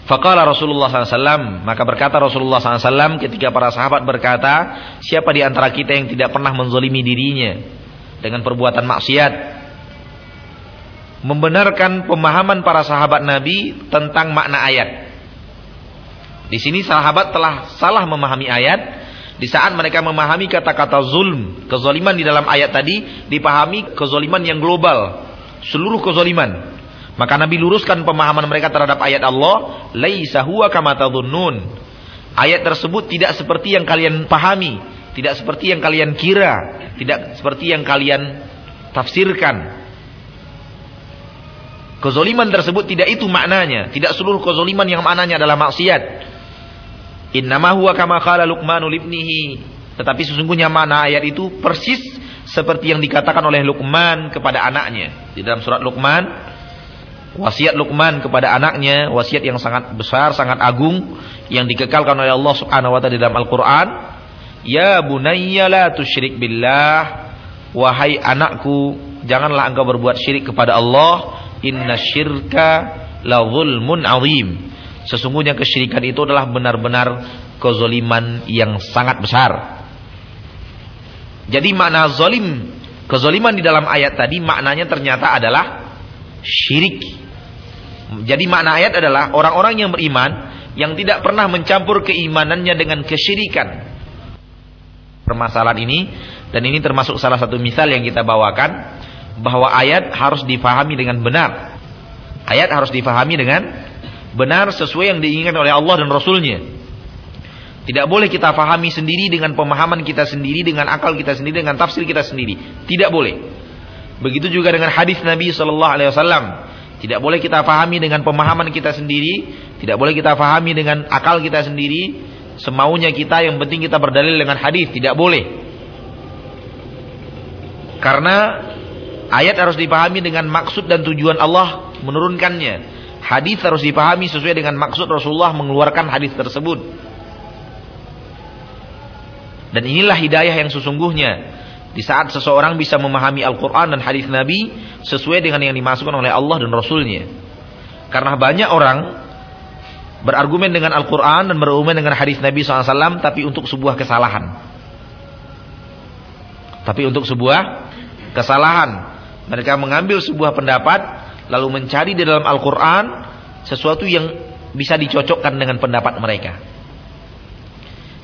Faqala Rasulullah SAW Maka berkata Rasulullah SAW Ketika para sahabat berkata Siapa di antara kita yang tidak pernah menzolimi dirinya Dengan perbuatan maksiat? Membenarkan pemahaman para sahabat Nabi Tentang makna ayat. Di sini sahabat telah salah memahami ayat. Di saat mereka memahami kata-kata zulm, kezoliman di dalam ayat tadi dipahami kezoliman yang global, seluruh kezoliman. Maka Nabi luruskan pemahaman mereka terhadap ayat Allah, laisa huwa kama. Ayat tersebut tidak seperti yang kalian pahami, tidak seperti yang kalian kira, tidak seperti yang kalian tafsirkan. Kezoliman tersebut tidak itu maknanya, tidak seluruh kezoliman yang maknanya adalah maksiat. Innama huwa kama. Tetapi sesungguhnya mana ayat itu persis seperti yang dikatakan oleh Luqman kepada anaknya. Di dalam surat Luqman, wasiat Luqman kepada anaknya, wasiat yang sangat besar, sangat agung yang dikekalkan oleh Allah Subhanahu wa taala di dalam Al-Qur'an. Ya bunayya la tusyrik billah. Wahai anakku, janganlah engkau berbuat syirik kepada Allah. Inna syirka la zulmun azim. Sesungguhnya kesyirikan itu adalah benar-benar kezoliman yang sangat besar. Jadi makna zolim, kezoliman di dalam ayat tadi maknanya ternyata adalah syirik. Jadi makna ayat adalah orang-orang yang beriman yang tidak pernah mencampur keimanannya dengan kesyirikan. Permasalahan ini dan ini termasuk salah satu misal yang kita bawakan bahwa ayat harus difahami dengan benar. Ayat harus difahami dengan benar sesuai yang diinginkan oleh Allah dan Rasulnya. Tidak boleh kita fahami sendiri dengan pemahaman kita sendiri, dengan akal kita sendiri, dengan tafsir kita sendiri. Tidak boleh. Begitu juga dengan hadis Nabi Shallallahu Alaihi Wasallam. Tidak boleh kita fahami dengan pemahaman kita sendiri. Tidak boleh kita fahami dengan akal kita sendiri. Semaunya kita, yang penting kita berdalil dengan hadis. Tidak boleh. Karena ayat harus dipahami dengan maksud dan tujuan Allah menurunkannya. Hadis harus dipahami sesuai dengan maksud Rasulullah mengeluarkan hadis tersebut. Dan inilah hidayah yang sesungguhnya. Di saat seseorang bisa memahami Al-Quran dan hadis Nabi sesuai dengan yang dimasukkan oleh Allah dan Rasulnya. Karena banyak orang berargumen dengan Al-Quran dan berargumen dengan hadis Nabi SAW tapi untuk sebuah kesalahan. Tapi untuk sebuah kesalahan. Mereka mengambil sebuah pendapat lalu mencari di dalam Al-Quran sesuatu yang bisa dicocokkan dengan pendapat mereka.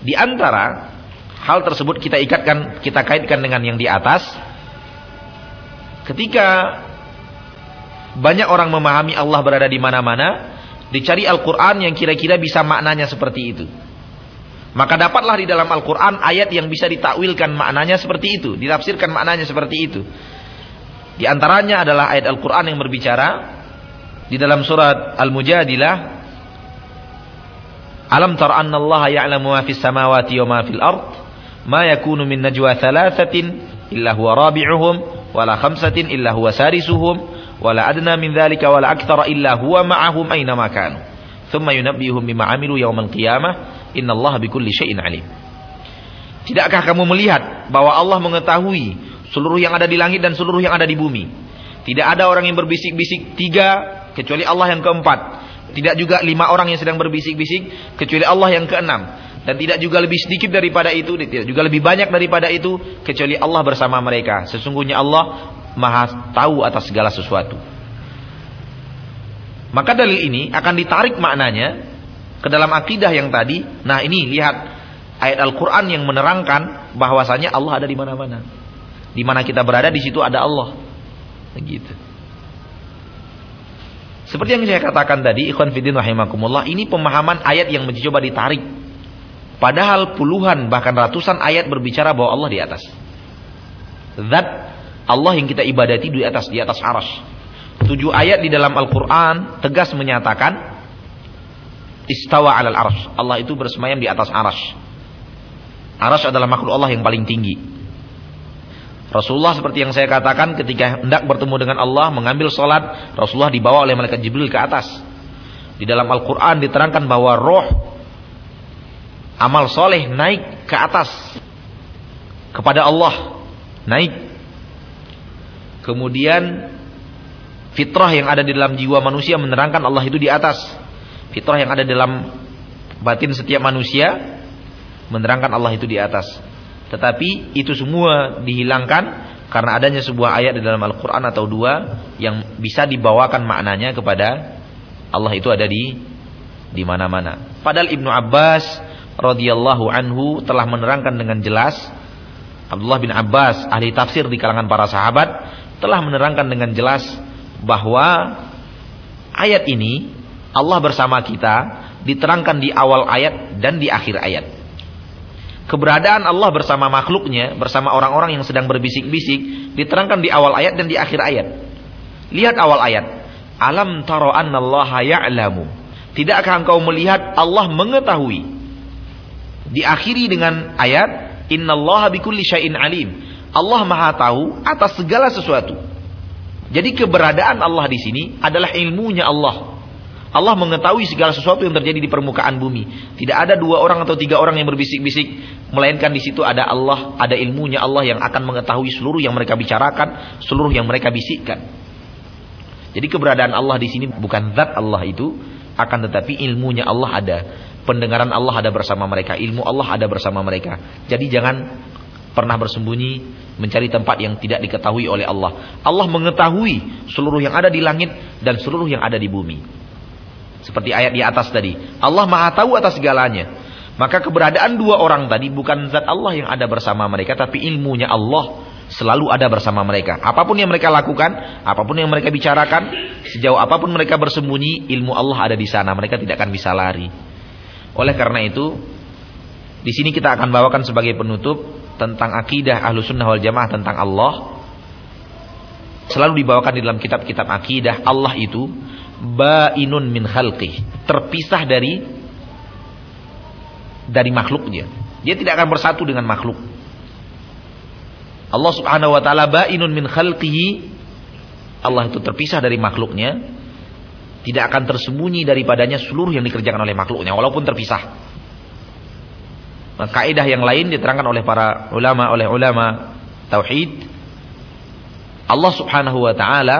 Di antara hal tersebut kita ikatkan, kita kaitkan dengan yang di atas. Ketika banyak orang memahami Allah berada di mana-mana, dicari Al-Quran yang kira-kira bisa maknanya seperti itu. Maka dapatlah di dalam Al-Quran ayat yang bisa ditakwilkan maknanya seperti itu, ditafsirkan maknanya seperti itu. Di antaranya adalah ayat Al-Quran yang berbicara di dalam surat Al-Mujadilah. Alam tara anna Allah ya'lamu ma fis samawati wa ma fil ard ma yakunu min najwa thalathatin illa huwa rabi'uhum wala khamsatin illa huwa sarisuhum wala adna min dhalika wala akthara illa huwa ma'ahum aina ma kanu thumma yunabbihum bima amilu yawmal qiyamah innallaha bikulli syai'in alim Tidakkah kamu melihat bahwa Allah mengetahui seluruh yang ada di langit dan seluruh yang ada di bumi. Tidak ada orang yang berbisik-bisik tiga kecuali Allah yang keempat. Tidak juga lima orang yang sedang berbisik-bisik kecuali Allah yang keenam. Dan tidak juga lebih sedikit daripada itu, tidak juga lebih banyak daripada itu kecuali Allah bersama mereka. Sesungguhnya Allah Maha tahu atas segala sesuatu. Maka dalil ini akan ditarik maknanya ke dalam akidah yang tadi. Nah, ini lihat ayat Al-Qur'an yang menerangkan bahwasanya Allah ada di mana-mana. Di mana kita berada di situ ada Allah. Begitu. Seperti yang saya katakan tadi, ikhwan fillah rahimakumullah, ini pemahaman ayat yang mencoba ditarik. Padahal puluhan bahkan ratusan ayat berbicara bahwa Allah di atas. Zat Allah yang kita ibadati di atas di atas aras. Tujuh ayat di dalam Al-Quran tegas menyatakan istawa alal aras. Allah itu bersemayam di atas aras. Aras adalah makhluk Allah yang paling tinggi. Rasulullah seperti yang saya katakan ketika hendak bertemu dengan Allah mengambil sholat Rasulullah dibawa oleh malaikat Jibril ke atas di dalam Al-Quran diterangkan bahwa roh amal soleh naik ke atas. Kepada Allah naik. Kemudian fitrah yang ada di dalam jiwa manusia menerangkan Allah itu di atas. Fitrah yang ada dalam batin setiap manusia menerangkan Allah itu di atas. Tetapi itu semua dihilangkan karena adanya sebuah ayat di dalam Al-Quran atau dua yang bisa dibawakan maknanya kepada Allah itu ada di di mana-mana. Padahal Ibnu Abbas radhiyallahu anhu telah menerangkan dengan jelas Abdullah bin Abbas ahli tafsir di kalangan para sahabat telah menerangkan dengan jelas bahwa ayat ini Allah bersama kita diterangkan di awal ayat dan di akhir ayat keberadaan Allah bersama makhluknya, bersama orang-orang yang sedang berbisik-bisik, diterangkan di awal ayat dan di akhir ayat. Lihat awal ayat. Alam taro annallaha ya'lamu. Tidakkah engkau melihat Allah mengetahui? Diakhiri dengan ayat, innallaha bikulli syai'in alim. Allah maha tahu atas segala sesuatu. Jadi keberadaan Allah di sini adalah ilmunya Allah. Allah mengetahui segala sesuatu yang terjadi di permukaan bumi. Tidak ada dua orang atau tiga orang yang berbisik-bisik, melainkan di situ ada Allah, ada ilmunya Allah yang akan mengetahui seluruh yang mereka bicarakan, seluruh yang mereka bisikkan. Jadi keberadaan Allah di sini bukan zat Allah itu, akan tetapi ilmunya Allah ada. Pendengaran Allah ada bersama mereka, ilmu Allah ada bersama mereka. Jadi jangan pernah bersembunyi mencari tempat yang tidak diketahui oleh Allah. Allah mengetahui seluruh yang ada di langit dan seluruh yang ada di bumi. Seperti ayat di atas tadi. Allah maha tahu atas segalanya. Maka keberadaan dua orang tadi bukan zat Allah yang ada bersama mereka. Tapi ilmunya Allah selalu ada bersama mereka. Apa pun yang mereka lakukan, apa pun yang mereka bicarakan, sejauh apa pun mereka bersembunyi, ilmu Allah ada di sana. Mereka tidak akan bisa lari. Oleh karena itu, di sini kita akan bawakan sebagai penutup tentang akidah ahlu sunnah wal jamaah tentang Allah. Selalu dibawakan di dalam kitab-kitab akidah Allah itu bainun min khalqih, terpisah dari dari makhluknya. Dia tidak akan bersatu dengan makhluk. Allah Subhanahu wa taala bainun min khalqihi. Allah itu terpisah dari makhluknya. Tidak akan tersembunyi daripadanya seluruh yang dikerjakan oleh makhluknya walaupun terpisah. Kaidah yang lain diterangkan oleh para ulama oleh ulama tauhid. Allah Subhanahu wa taala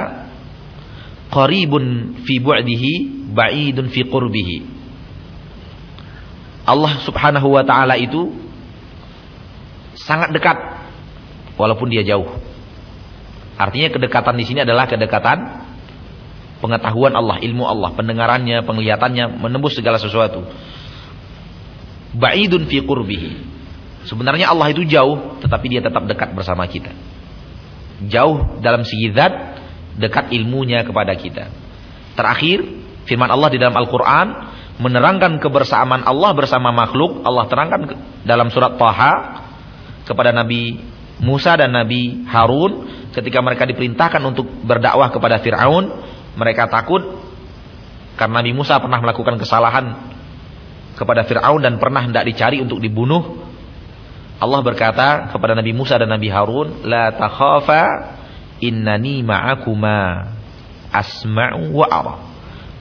qaribun fi bu'dihi ba'idun fi qurbihi. Allah Subhanahu wa taala itu sangat dekat walaupun dia jauh. Artinya kedekatan di sini adalah kedekatan pengetahuan Allah, ilmu Allah, pendengarannya, penglihatannya menembus segala sesuatu. Ba'idun fi qurbihi. Sebenarnya Allah itu jauh, tetapi dia tetap dekat bersama kita. Jauh dalam segi zat, dekat ilmunya kepada kita. Terakhir, firman Allah di dalam Al-Qur'an menerangkan kebersamaan Allah bersama makhluk. Allah terangkan dalam surat Taha kepada Nabi Musa dan Nabi Harun ketika mereka diperintahkan untuk berdakwah kepada Firaun mereka takut karena Nabi Musa pernah melakukan kesalahan kepada Fir'aun dan pernah hendak dicari untuk dibunuh. Allah berkata kepada Nabi Musa dan Nabi Harun, "La takhafa innani ma'akuma asma'u wa ara."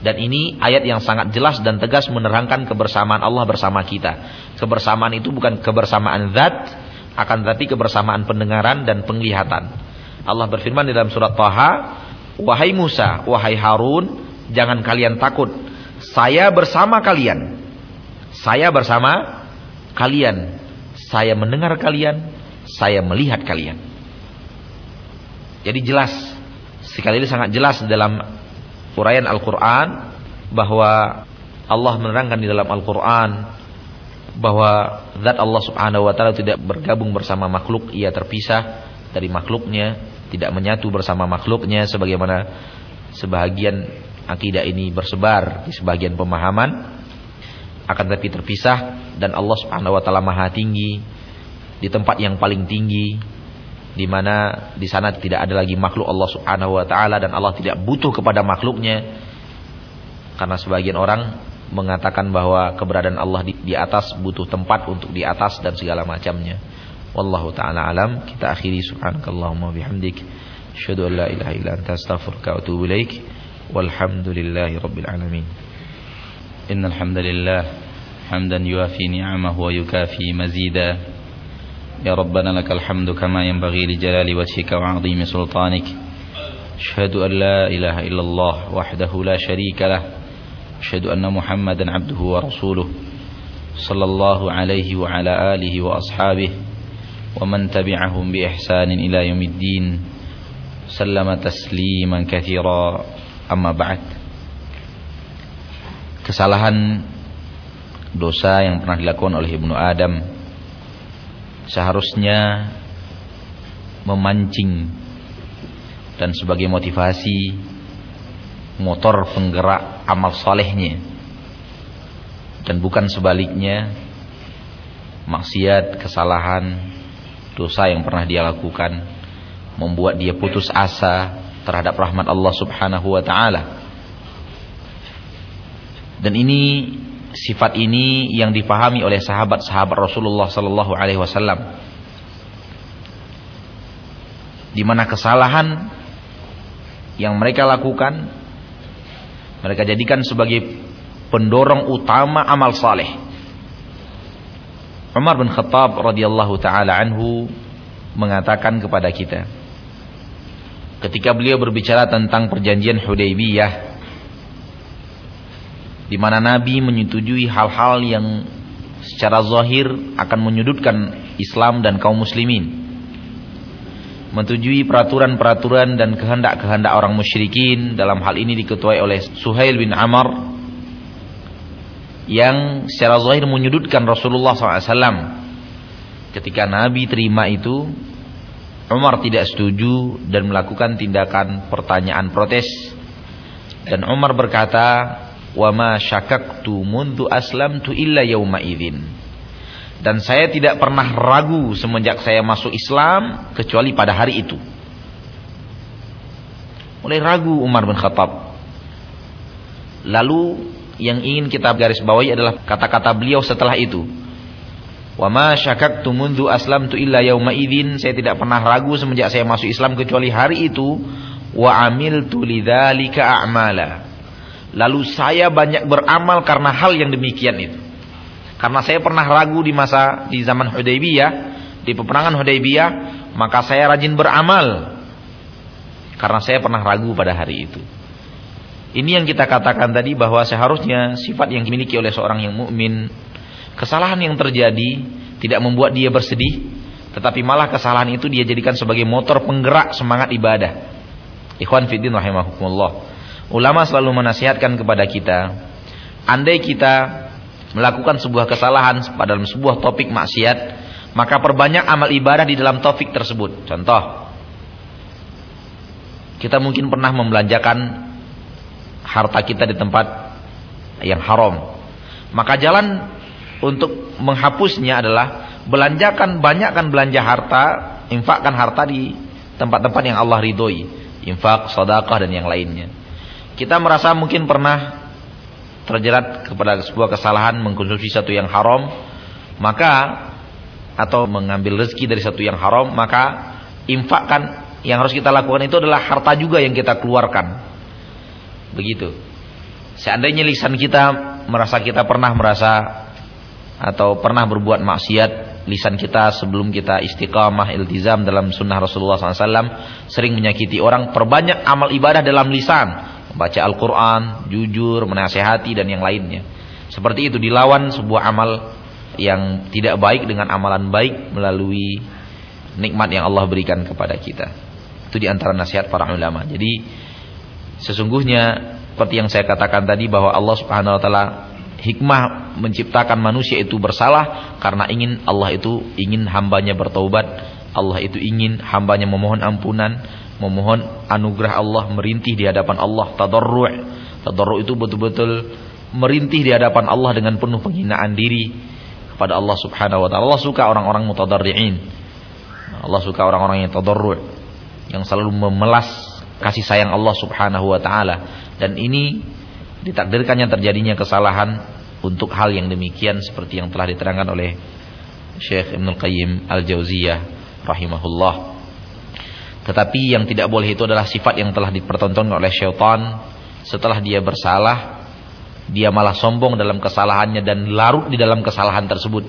Dan ini ayat yang sangat jelas dan tegas menerangkan kebersamaan Allah bersama kita. Kebersamaan itu bukan kebersamaan zat, akan tetapi kebersamaan pendengaran dan penglihatan. Allah berfirman di dalam surat Taha, Wahai Musa, wahai Harun, jangan kalian takut. Saya bersama kalian. Saya bersama kalian. Saya mendengar kalian, saya melihat kalian. Jadi jelas, sekali ini sangat jelas dalam uraian Al-Qur'an bahwa Allah menerangkan di dalam Al-Qur'an bahwa zat Allah Subhanahu wa taala tidak bergabung bersama makhluk, ia terpisah dari makhluknya tidak menyatu bersama makhluknya sebagaimana sebahagian akidah ini bersebar di sebagian pemahaman akan tetapi terpisah dan Allah Subhanahu wa taala Maha tinggi di tempat yang paling tinggi di mana di sana tidak ada lagi makhluk Allah Subhanahu wa taala dan Allah tidak butuh kepada makhluknya. Karena sebagian orang mengatakan bahwa keberadaan Allah di, di atas butuh tempat untuk di atas dan segala macamnya Wallahu ta'ala alam. Kita akhiri subhanakallahumma bihamdik. Asyhadu an la ilaha illa anta astaghfiruka wa atubu ilaik. Walhamdulillahi rabbil alamin. Innal hamdalillah hamdan yuafi ni'amahu wa yukafi mazida. يا ربنا لك الحمد كما ينبغي لجلال وجهك وعظيم سلطانك أشهد أن لا إله إلا الله وحده لا شريك له أشهد أن محمدا عبده ورسوله صلى الله عليه وعلى آله وأصحابه ومن تبعهم بإحسان إلى يوم الدين سلم تسليما كثيرا أما بعد kesalahan dosa yang pernah dilakukan oleh Ibnu Adam seharusnya memancing dan sebagai motivasi motor penggerak amal salehnya dan bukan sebaliknya maksiat kesalahan dosa yang pernah dia lakukan membuat dia putus asa terhadap rahmat Allah Subhanahu wa taala. Dan ini sifat ini yang dipahami oleh sahabat-sahabat Rasulullah sallallahu alaihi wasallam. Di mana kesalahan yang mereka lakukan mereka jadikan sebagai pendorong utama amal saleh. Umar bin Khattab radhiyallahu taala anhu mengatakan kepada kita ketika beliau berbicara tentang perjanjian Hudaybiyah di mana Nabi menyetujui hal-hal yang secara zahir akan menyudutkan Islam dan kaum muslimin menyetujui peraturan-peraturan dan kehendak-kehendak orang musyrikin dalam hal ini diketuai oleh Suhail bin Amr yang secara zahir menyudutkan Rasulullah SAW. Ketika Nabi terima itu, Umar tidak setuju dan melakukan tindakan pertanyaan protes. Dan Umar berkata, "Wa syakaktu mundu aslamtu illa yauma idzin." Dan saya tidak pernah ragu semenjak saya masuk Islam kecuali pada hari itu. Mulai ragu Umar bin Khattab. Lalu yang ingin kita garis bawahi adalah kata-kata beliau setelah itu. Wa ma syakaktu mundu aslamtu illa yauma idzin. Saya tidak pernah ragu semenjak saya masuk Islam kecuali hari itu. Wa amiltu lidzalika a'mala. Lalu saya banyak beramal karena hal yang demikian itu. Karena saya pernah ragu di masa di zaman Hudaybiyah, di peperangan Hudaybiyah, maka saya rajin beramal karena saya pernah ragu pada hari itu. Ini yang kita katakan tadi bahwa seharusnya sifat yang dimiliki oleh seorang yang mukmin, kesalahan yang terjadi tidak membuat dia bersedih, tetapi malah kesalahan itu dia jadikan sebagai motor penggerak semangat ibadah. Ikhwan fiddin rahimahukumullah. Ulama selalu menasihatkan kepada kita, andai kita melakukan sebuah kesalahan dalam sebuah topik maksiat, maka perbanyak amal ibadah di dalam topik tersebut. Contoh, kita mungkin pernah membelanjakan harta kita di tempat yang haram. Maka jalan untuk menghapusnya adalah belanjakan banyakkan belanja harta, infakkan harta di tempat-tempat yang Allah ridhoi, infak, sedekah dan yang lainnya. Kita merasa mungkin pernah terjerat kepada sebuah kesalahan mengkonsumsi satu yang haram, maka atau mengambil rezeki dari satu yang haram, maka infakkan yang harus kita lakukan itu adalah harta juga yang kita keluarkan. Begitu. Seandainya lisan kita merasa kita pernah merasa atau pernah berbuat maksiat, lisan kita sebelum kita istiqamah iltizam dalam sunnah Rasulullah SAW sering menyakiti orang, perbanyak amal ibadah dalam lisan, membaca Al-Quran, jujur, menasehati dan yang lainnya. Seperti itu dilawan sebuah amal yang tidak baik dengan amalan baik melalui nikmat yang Allah berikan kepada kita. Itu di antara nasihat para ulama. Jadi Sesungguhnya seperti yang saya katakan tadi bahwa Allah Subhanahu wa taala hikmah menciptakan manusia itu bersalah karena ingin Allah itu ingin hambanya bertaubat, Allah itu ingin hambanya memohon ampunan, memohon anugerah Allah, merintih di hadapan Allah, tadarru'. Tadarru' itu betul-betul merintih di hadapan Allah dengan penuh penghinaan diri kepada Allah Subhanahu wa taala. Allah suka orang-orang mutadarri'in. Allah suka orang-orang yang tadarru' yang selalu memelas kasih sayang Allah Subhanahu wa taala dan ini ditakdirkannya terjadinya kesalahan untuk hal yang demikian seperti yang telah diterangkan oleh Syekh Ibnu Qayyim Al-Jauziyah rahimahullah. Tetapi yang tidak boleh itu adalah sifat yang telah dipertontonkan oleh syaitan setelah dia bersalah dia malah sombong dalam kesalahannya dan larut di dalam kesalahan tersebut.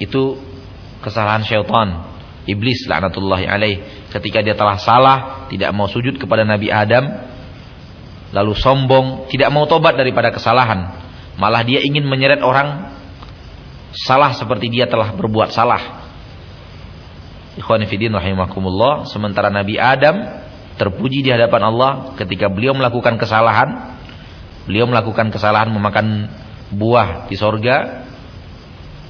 Itu kesalahan syaitan iblis laknatullahi alaih. Ketika dia telah salah tidak mau sujud kepada Nabi Adam lalu sombong tidak mau tobat daripada kesalahan. Malah dia ingin menyeret orang salah seperti dia telah berbuat salah. Ikhwan fillah rahimakumullah sementara Nabi Adam terpuji di hadapan Allah ketika beliau melakukan kesalahan. Beliau melakukan kesalahan memakan buah di sorga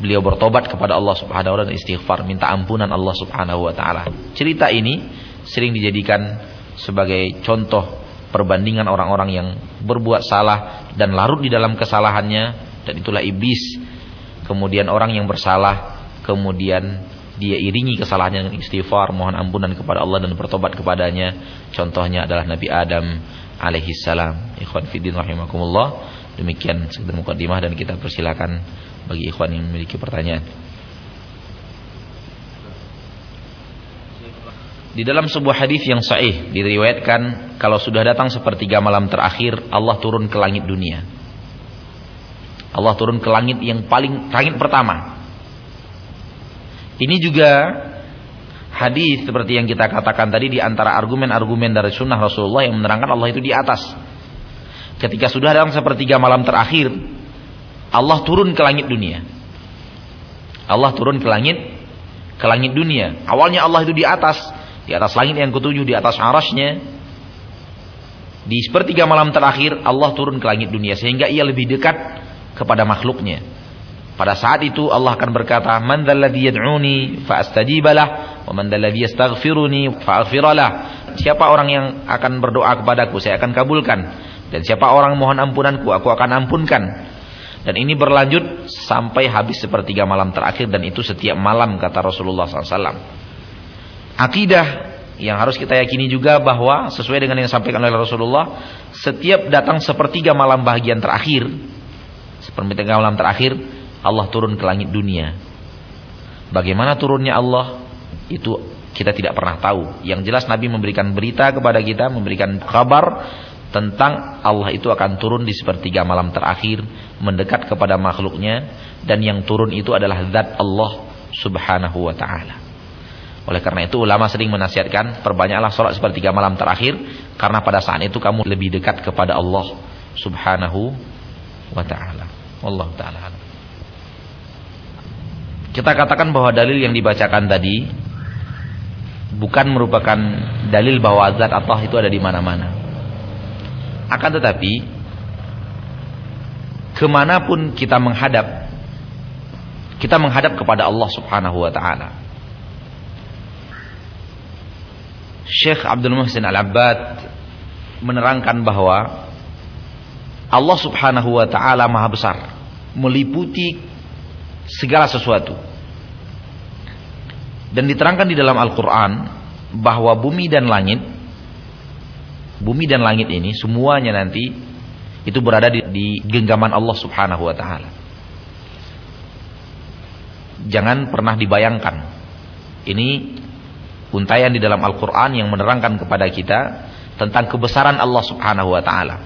beliau bertobat kepada Allah Subhanahu wa taala dan istighfar minta ampunan Allah Subhanahu wa taala. Cerita ini sering dijadikan sebagai contoh perbandingan orang-orang yang berbuat salah dan larut di dalam kesalahannya dan itulah iblis. Kemudian orang yang bersalah kemudian dia iringi kesalahannya dengan istighfar, mohon ampunan kepada Allah dan bertobat kepadanya. Contohnya adalah Nabi Adam alaihi salam. Ikhwan fillah rahimakumullah. Demikian sekedar mukadimah dan kita persilakan bagi ikhwan yang memiliki pertanyaan. Di dalam sebuah hadis yang sahih diriwayatkan kalau sudah datang sepertiga malam terakhir Allah turun ke langit dunia. Allah turun ke langit yang paling langit pertama. Ini juga hadis seperti yang kita katakan tadi di antara argumen-argumen dari sunnah Rasulullah yang menerangkan Allah itu di atas. Ketika sudah datang sepertiga malam terakhir, Allah turun ke langit dunia. Allah turun ke langit ke langit dunia. Awalnya Allah itu di atas, di atas langit yang ketujuh, di atas arasnya. Di sepertiga malam terakhir Allah turun ke langit dunia sehingga ia lebih dekat kepada makhluknya. Pada saat itu Allah akan berkata, "Man dzalladzi yad'uni fa astajibalah wa man yastaghfiruni Siapa orang yang akan berdoa kepadaku, saya akan kabulkan. Dan siapa orang mohon ampunanku, aku akan ampunkan. Dan ini berlanjut sampai habis sepertiga malam terakhir dan itu setiap malam kata Rasulullah SAW. Akidah yang harus kita yakini juga bahwa sesuai dengan yang disampaikan oleh Rasulullah, setiap datang sepertiga malam bagian terakhir, sepertiga malam terakhir, Allah turun ke langit dunia. Bagaimana turunnya Allah? Itu kita tidak pernah tahu. Yang jelas Nabi memberikan berita kepada kita, memberikan kabar tentang Allah itu akan turun di sepertiga malam terakhir mendekat kepada makhluknya dan yang turun itu adalah zat Allah subhanahu wa ta'ala Oleh karena itu ulama sering menasihatkan perbanyaklah sholat sepertiga malam terakhir karena pada saat itu kamu lebih dekat kepada Allah Subhanahu wa taala. Allah taala. Kita katakan bahwa dalil yang dibacakan tadi bukan merupakan dalil bahwa zat Allah itu ada di mana-mana. Akan tetapi ke mana pun kita menghadap kita menghadap kepada Allah Subhanahu wa taala. Syekh Abdul Muhsin Al-Abbad menerangkan bahwa Allah Subhanahu wa taala Maha besar, meliputi segala sesuatu. Dan diterangkan di dalam Al-Qur'an bahwa bumi dan langit bumi dan langit ini semuanya nanti itu berada di, di genggaman Allah Subhanahu wa taala jangan pernah dibayangkan. Ini untayan di dalam Al-Quran yang menerangkan kepada kita tentang kebesaran Allah subhanahu wa ta'ala.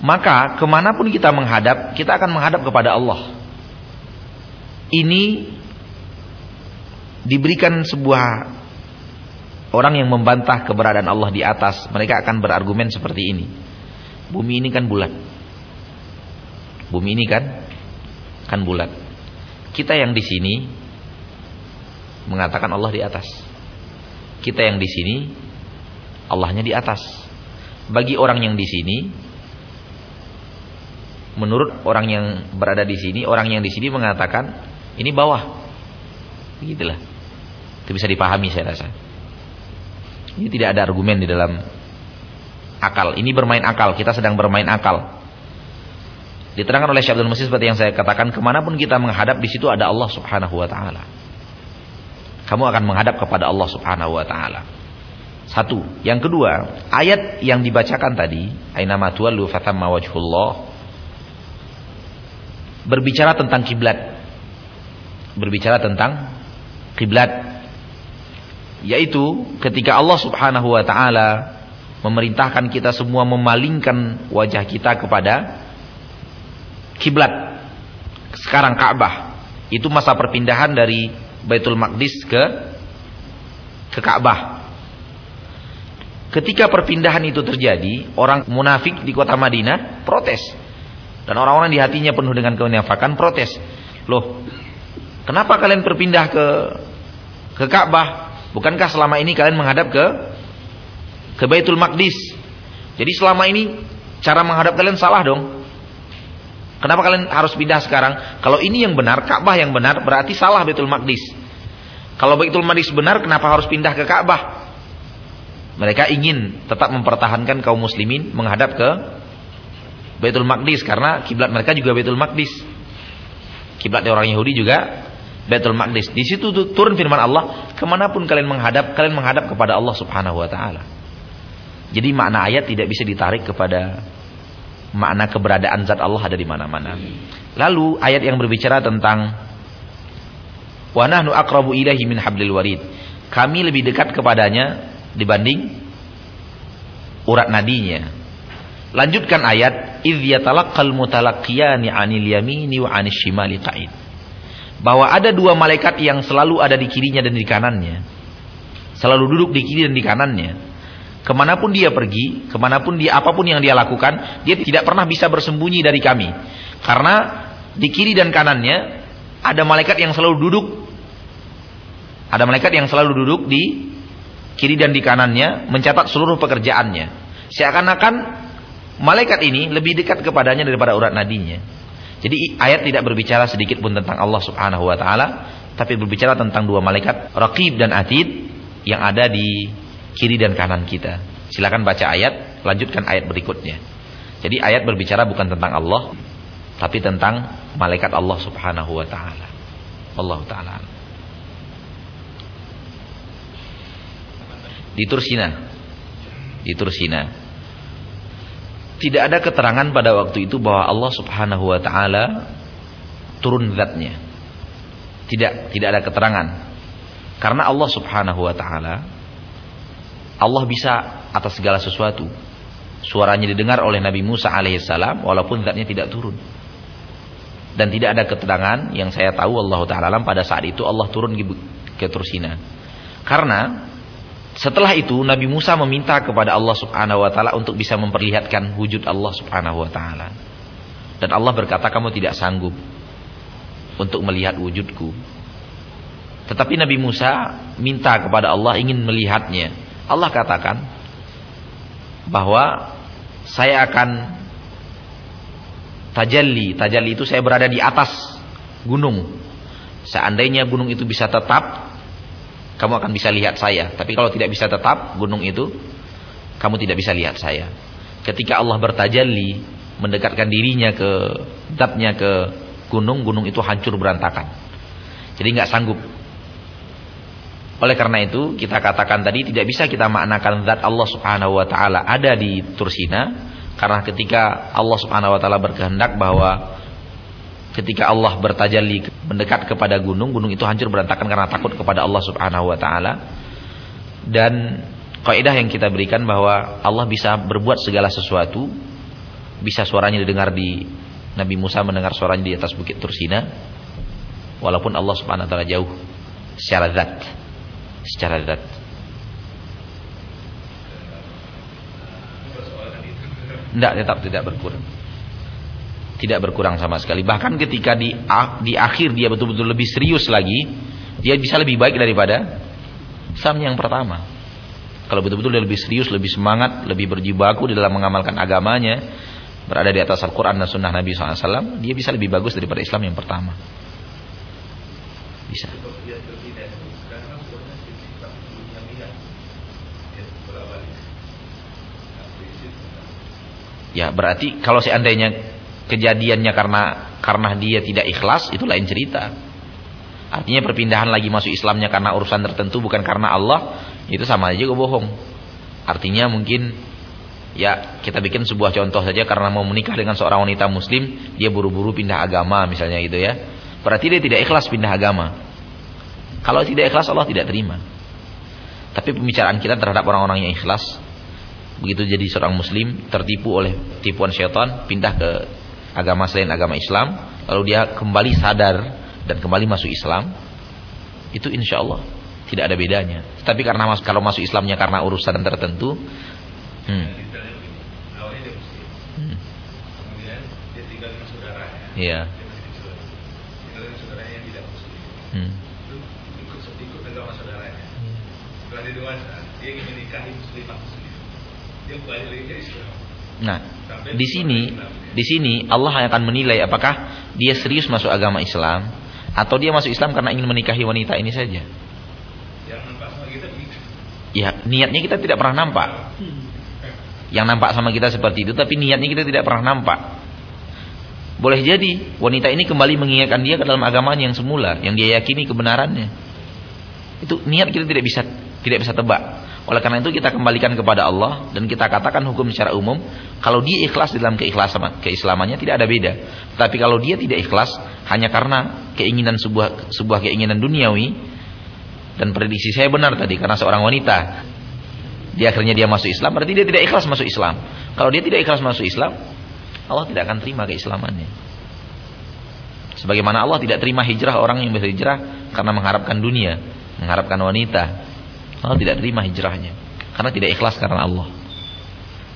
Maka ke mana pun kita menghadap, kita akan menghadap kepada Allah. Ini diberikan sebuah orang yang membantah keberadaan Allah di atas. Mereka akan berargumen seperti ini. Bumi ini kan bulat. Bumi ini kan kan bulat. Kita yang di sini mengatakan Allah di atas. Kita yang di sini Allahnya di atas. Bagi orang yang di sini menurut orang yang berada di sini, orang yang di sini mengatakan ini bawah. Begitulah. Itu bisa dipahami saya rasa. Ini tidak ada argumen di dalam akal. Ini bermain akal. Kita sedang bermain akal. Diterangkan oleh Syekh Abdul Masih seperti yang saya katakan, ke mana pun kita menghadap di situ ada Allah Subhanahu Wa Taala. Kamu akan menghadap kepada Allah Subhanahu Wa Taala. Satu. Yang kedua, ayat yang dibacakan tadi, Aina matuallu fatamma wajhullah, berbicara tentang kiblat. Berbicara tentang kiblat. Yaitu ketika Allah Subhanahu wa taala memerintahkan kita semua memalingkan wajah kita kepada kiblat. Sekarang Ka'bah. Itu masa perpindahan dari Baitul Maqdis ke ke Ka'bah. Ketika perpindahan itu terjadi, orang munafik di kota Madinah protes. Dan orang-orang di hatinya penuh dengan kemunafikan protes. Loh, kenapa kalian berpindah ke ke Ka'bah? Bukankah selama ini kalian menghadap ke ke Baitul Maqdis? Jadi selama ini cara menghadap kalian salah dong. Kenapa kalian harus pindah sekarang? Kalau ini yang benar, Ka'bah yang benar, berarti salah Baitul Maqdis. Kalau Baitul Maqdis benar, kenapa harus pindah ke Ka'bah? Mereka ingin tetap mempertahankan kaum muslimin menghadap ke Baitul Maqdis karena kiblat mereka juga Baitul Maqdis. Kiblat orang Yahudi juga Baitul Maqdis. Di situ turun firman Allah, ke mana pun kalian menghadap, kalian menghadap kepada Allah Subhanahu Wa Taala. Jadi makna ayat tidak bisa ditarik kepada makna keberadaan zat Allah ada di mana-mana. Lalu ayat yang berbicara tentang wa nahnu aqrabu min hablil warid. Kami lebih dekat kepadanya dibanding urat nadinya. Lanjutkan ayat idz yatalaqqal mutalaqqiyani 'anil yamini wa 'anil shimali qa'id. Bahwa ada dua malaikat yang selalu ada di kirinya dan di kanannya. Selalu duduk di kiri dan di kanannya. Ke mana pun dia pergi, ke mana pun dia apa pun yang dia lakukan, dia tidak pernah bisa bersembunyi dari kami. Karena di kiri dan kanannya ada malaikat yang selalu duduk. Ada malaikat yang selalu duduk di kiri dan di kanannya mencatat seluruh pekerjaannya. Seakan-akan malaikat ini lebih dekat kepadanya daripada urat nadinya. Jadi ayat tidak berbicara sedikit pun tentang Allah Subhanahu wa taala, tapi berbicara tentang dua malaikat Raqib dan Atid yang ada di kiri dan kanan kita. Silakan baca ayat, lanjutkan ayat berikutnya. Jadi ayat berbicara bukan tentang Allah, tapi tentang malaikat Allah Subhanahu wa taala. Allah taala. Di Tursina. Di Tursina. Tidak ada keterangan pada waktu itu bahwa Allah Subhanahu wa taala turun zatnya. Tidak, tidak ada keterangan. Karena Allah Subhanahu wa taala Allah bisa atas segala sesuatu. Suaranya didengar oleh Nabi Musa alaihissalam walaupun zatnya tidak turun. Dan tidak ada keterangan yang saya tahu Allah Ta'ala pada saat itu Allah turun ke Tursina. Karena setelah itu Nabi Musa meminta kepada Allah Subhanahu wa taala untuk bisa memperlihatkan wujud Allah Subhanahu wa taala. Dan Allah berkata kamu tidak sanggup untuk melihat wujudku. Tetapi Nabi Musa minta kepada Allah ingin melihatnya. Allah katakan bahwa saya akan tajalli. Tajalli itu saya berada di atas gunung. Seandainya gunung itu bisa tetap, kamu akan bisa lihat saya. Tapi kalau tidak bisa tetap gunung itu, kamu tidak bisa lihat saya. Ketika Allah bertajalli, mendekatkan dirinya ke zatnya ke gunung, gunung itu hancur berantakan. Jadi nggak sanggup oleh karena itu kita katakan tadi tidak bisa kita maknakan zat Allah Subhanahu wa taala ada di Tursina karena ketika Allah Subhanahu wa taala berkehendak bahwa ketika Allah bertajalli mendekat kepada gunung, gunung itu hancur berantakan karena takut kepada Allah Subhanahu wa taala. Dan kaidah yang kita berikan bahwa Allah bisa berbuat segala sesuatu. Bisa suaranya didengar di Nabi Musa mendengar suaranya di atas bukit Tursina walaupun Allah Subhanahu wa taala jauh secara zat secara zat. Tidak, tetap tidak berkurang. Tidak berkurang sama sekali. Bahkan ketika di di akhir dia betul-betul lebih serius lagi, dia bisa lebih baik daripada Sam yang pertama. Kalau betul-betul dia lebih serius, lebih semangat, lebih berjibaku di dalam mengamalkan agamanya, berada di atas Al-Quran dan Sunnah Nabi SAW, dia bisa lebih bagus daripada Islam yang pertama. Bisa. Ya berarti kalau seandainya kejadiannya karena karena dia tidak ikhlas itu lain cerita. Artinya perpindahan lagi masuk Islamnya karena urusan tertentu bukan karena Allah itu sama aja gue bohong. Artinya mungkin ya kita bikin sebuah contoh saja karena mau menikah dengan seorang wanita muslim dia buru-buru pindah agama misalnya gitu ya. Berarti dia tidak ikhlas pindah agama. Kalau tidak ikhlas Allah tidak terima. Tapi pembicaraan kita terhadap orang-orang yang ikhlas begitu jadi seorang muslim tertipu oleh tipuan syaitan pindah ke agama selain agama Islam lalu dia kembali sadar dan kembali masuk Islam itu insya Allah tidak ada bedanya tapi karena mas kalau masuk Islamnya karena urusan tertentu hmm. hmm. Iya. Hmm. Muslimah Nah, di sini di sini Allah akan menilai apakah dia serius masuk agama Islam atau dia masuk Islam karena ingin menikahi wanita ini saja. Ya, niatnya kita tidak pernah nampak. Yang nampak sama kita seperti itu tapi niatnya kita tidak pernah nampak. Boleh jadi wanita ini kembali mengingatkan dia ke dalam agamanya yang semula, yang dia yakini kebenarannya. Itu niat kita tidak bisa tidak bisa tebak. Oleh karena itu kita kembalikan kepada Allah dan kita katakan hukum secara umum, kalau dia ikhlas dalam keikhlasan keislamannya tidak ada beda. Tapi kalau dia tidak ikhlas hanya karena keinginan sebuah sebuah keinginan duniawi dan prediksi saya benar tadi karena seorang wanita dia akhirnya dia masuk Islam berarti dia tidak ikhlas masuk Islam. Kalau dia tidak ikhlas masuk Islam, Allah tidak akan terima keislamannya. Sebagaimana Allah tidak terima hijrah orang yang berhijrah karena mengharapkan dunia, mengharapkan wanita, Allah tidak terima hijrahnya. Karena tidak ikhlas karena Allah.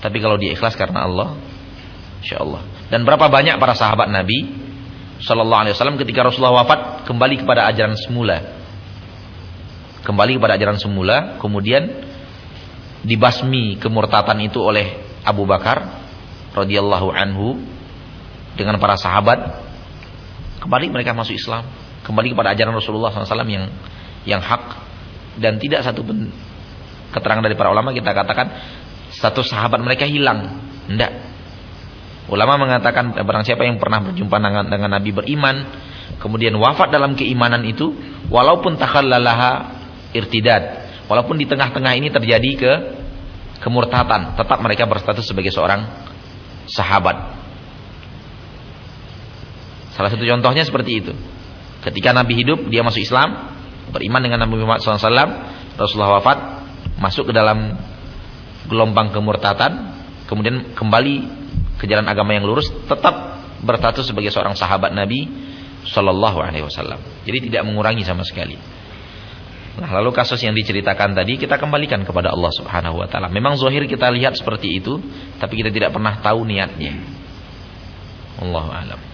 Tapi kalau dia ikhlas karena Allah, insya Allah. Dan berapa banyak para sahabat Nabi Shallallahu Alaihi Wasallam ketika Rasulullah wafat kembali kepada ajaran semula, kembali kepada ajaran semula, kemudian dibasmi kemurtatan itu oleh Abu Bakar radhiyallahu anhu dengan para sahabat. Kembali mereka masuk Islam. Kembali kepada ajaran Rasulullah SAW yang yang hak dan tidak satu pun keterangan dari para ulama kita katakan satu sahabat mereka hilang. Tidak. Ulama mengatakan barang siapa yang pernah berjumpa dengan, dengan Nabi beriman, kemudian wafat dalam keimanan itu, walaupun takhallalaha irtidad, walaupun di tengah-tengah ini terjadi ke kemurtatan, tetap mereka berstatus sebagai seorang sahabat. Salah satu contohnya seperti itu. Ketika Nabi hidup, dia masuk Islam, beriman dengan Nabi Muhammad SAW Rasulullah wafat masuk ke dalam gelombang kemurtatan kemudian kembali ke jalan agama yang lurus tetap berstatus sebagai seorang sahabat Nabi Shallallahu Alaihi Wasallam. Jadi tidak mengurangi sama sekali. Nah, lalu kasus yang diceritakan tadi kita kembalikan kepada Allah Subhanahu wa taala. Memang zahir kita lihat seperti itu, tapi kita tidak pernah tahu niatnya. Allahu a'lam.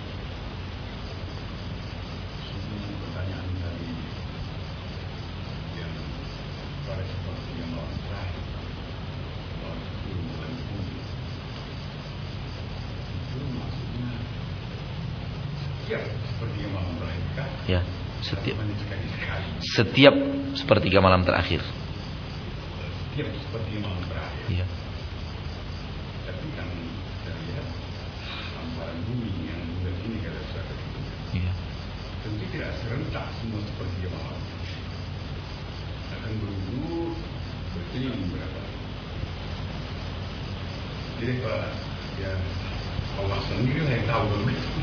Ya, setiap setiap sepertiga malam terakhir. Setiap sepertiga malam terakhir. Iya. Tapi kan kita lihat hamparan bumi yang ini kata saya Iya. tentu tidak serentak semua sepertiga malam. Akan berselang berapa. Jadi Pak, ya Allah sendiri yang tahu begitu.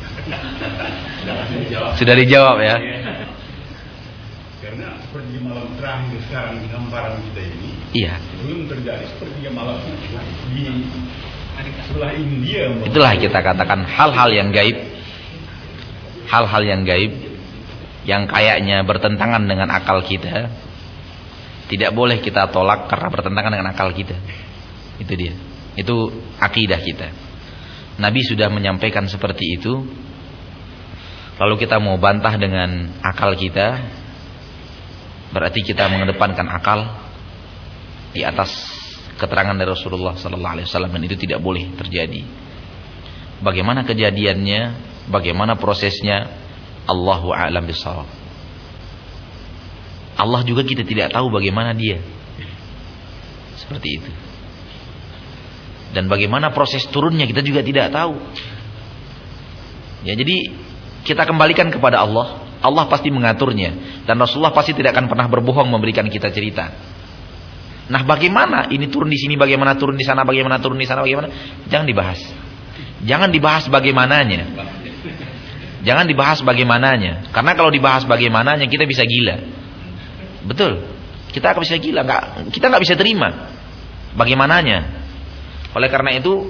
Sudah dijawab ya. Karena sepertiga malam terakhir sekarang di hamparan kita ini Iya. belum terjadi sepertiga malam di sebelah India. Itulah kita katakan hal-hal yang gaib. Hal-hal yang gaib yang kayaknya bertentangan dengan akal kita. Tidak boleh kita tolak karena bertentangan dengan akal kita. Itu dia. Itu akidah kita. Nabi sudah menyampaikan seperti itu. Lalu kita mau bantah dengan akal kita, berarti kita mengedepankan akal di atas keterangan dari Rasulullah wasallam dan itu tidak boleh terjadi. Bagaimana kejadiannya, bagaimana prosesnya, Allahu a'lam bishawab. Allah juga kita tidak tahu bagaimana dia. Seperti itu. Dan bagaimana proses turunnya kita juga tidak tahu. Ya, jadi kita kembalikan kepada Allah. Allah pasti mengaturnya dan Rasulullah pasti tidak akan pernah berbohong memberikan kita cerita. Nah, bagaimana ini turun di sini, bagaimana turun di sana, bagaimana turun di sana, bagaimana? Jangan dibahas. Jangan dibahas bagaimananya. Jangan dibahas bagaimananya. Karena kalau dibahas bagaimananya kita bisa gila. Betul. Kita akan bisa gila, nggak kita nggak bisa terima bagaimananya. Oleh karena itu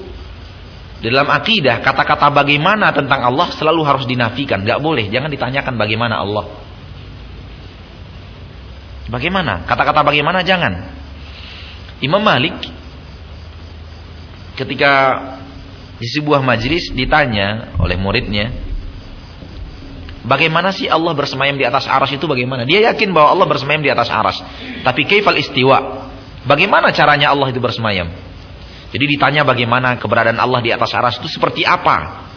di dalam akidah kata-kata bagaimana tentang Allah selalu harus dinafikan, nggak boleh, jangan ditanyakan bagaimana Allah. Bagaimana? Kata-kata bagaimana jangan. Imam Malik ketika di sebuah majelis ditanya oleh muridnya, bagaimana sih Allah bersemayam di atas aras itu bagaimana? Dia yakin bahwa Allah bersemayam di atas aras. Tapi kaifal istiwa? Bagaimana caranya Allah itu bersemayam? Jadi ditanya bagaimana keberadaan Allah di atas aras itu seperti apa?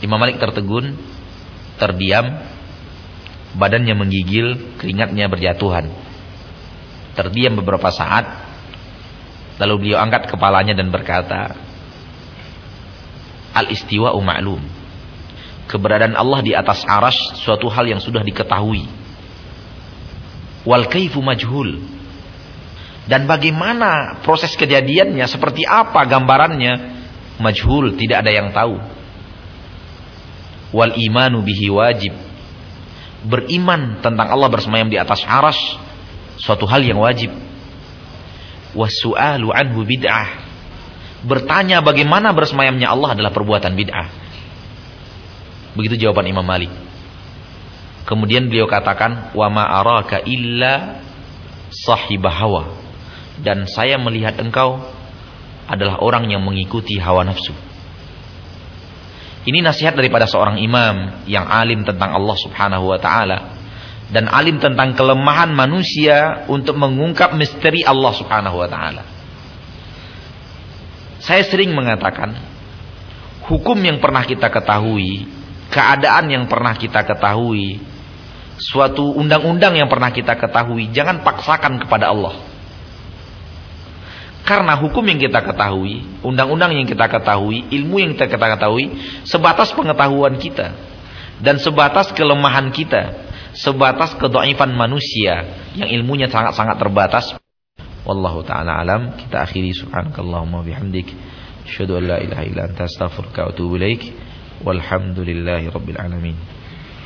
Imam Malik tertegun, terdiam, badannya menggigil, keringatnya berjatuhan. Terdiam beberapa saat, lalu beliau angkat kepalanya dan berkata, Al-istiwa'u ma'lum. Keberadaan Allah di atas aras suatu hal yang sudah diketahui. Wal kaifu majhul. Dan bagaimana proses kejadiannya, seperti apa gambarannya, majhul, tidak ada yang tahu. Wal imanu bihi wajib. Beriman tentang Allah bersemayam di atas aras suatu hal yang wajib. Wasu'alu anhu bid'ah. Bertanya bagaimana bersemayamnya Allah adalah perbuatan bid'ah. Begitu jawaban Imam Malik. Kemudian beliau katakan, "Wa ma araka illa sahibah hawa." Dan saya melihat engkau adalah orang yang mengikuti hawa nafsu. Ini nasihat daripada seorang imam yang alim tentang Allah Subhanahu wa taala dan alim tentang kelemahan manusia untuk mengungkap misteri Allah Subhanahu wa taala. Saya sering mengatakan hukum yang pernah kita ketahui, keadaan yang pernah kita ketahui, suatu undang-undang yang pernah kita ketahui, jangan paksakan kepada Allah. Karena hukum yang kita ketahui, undang-undang yang kita ketahui, ilmu yang kita ketahui, sebatas pengetahuan kita. Dan sebatas kelemahan kita. Sebatas kedoifan manusia yang ilmunya sangat-sangat terbatas. Wallahu ta'ala alam. Kita akhiri subhanakallahumma bihamdik. Asyhadu an la ilaha illa anta astaghfiruka wa atubu ilaik. Walhamdulillahi rabbil alamin.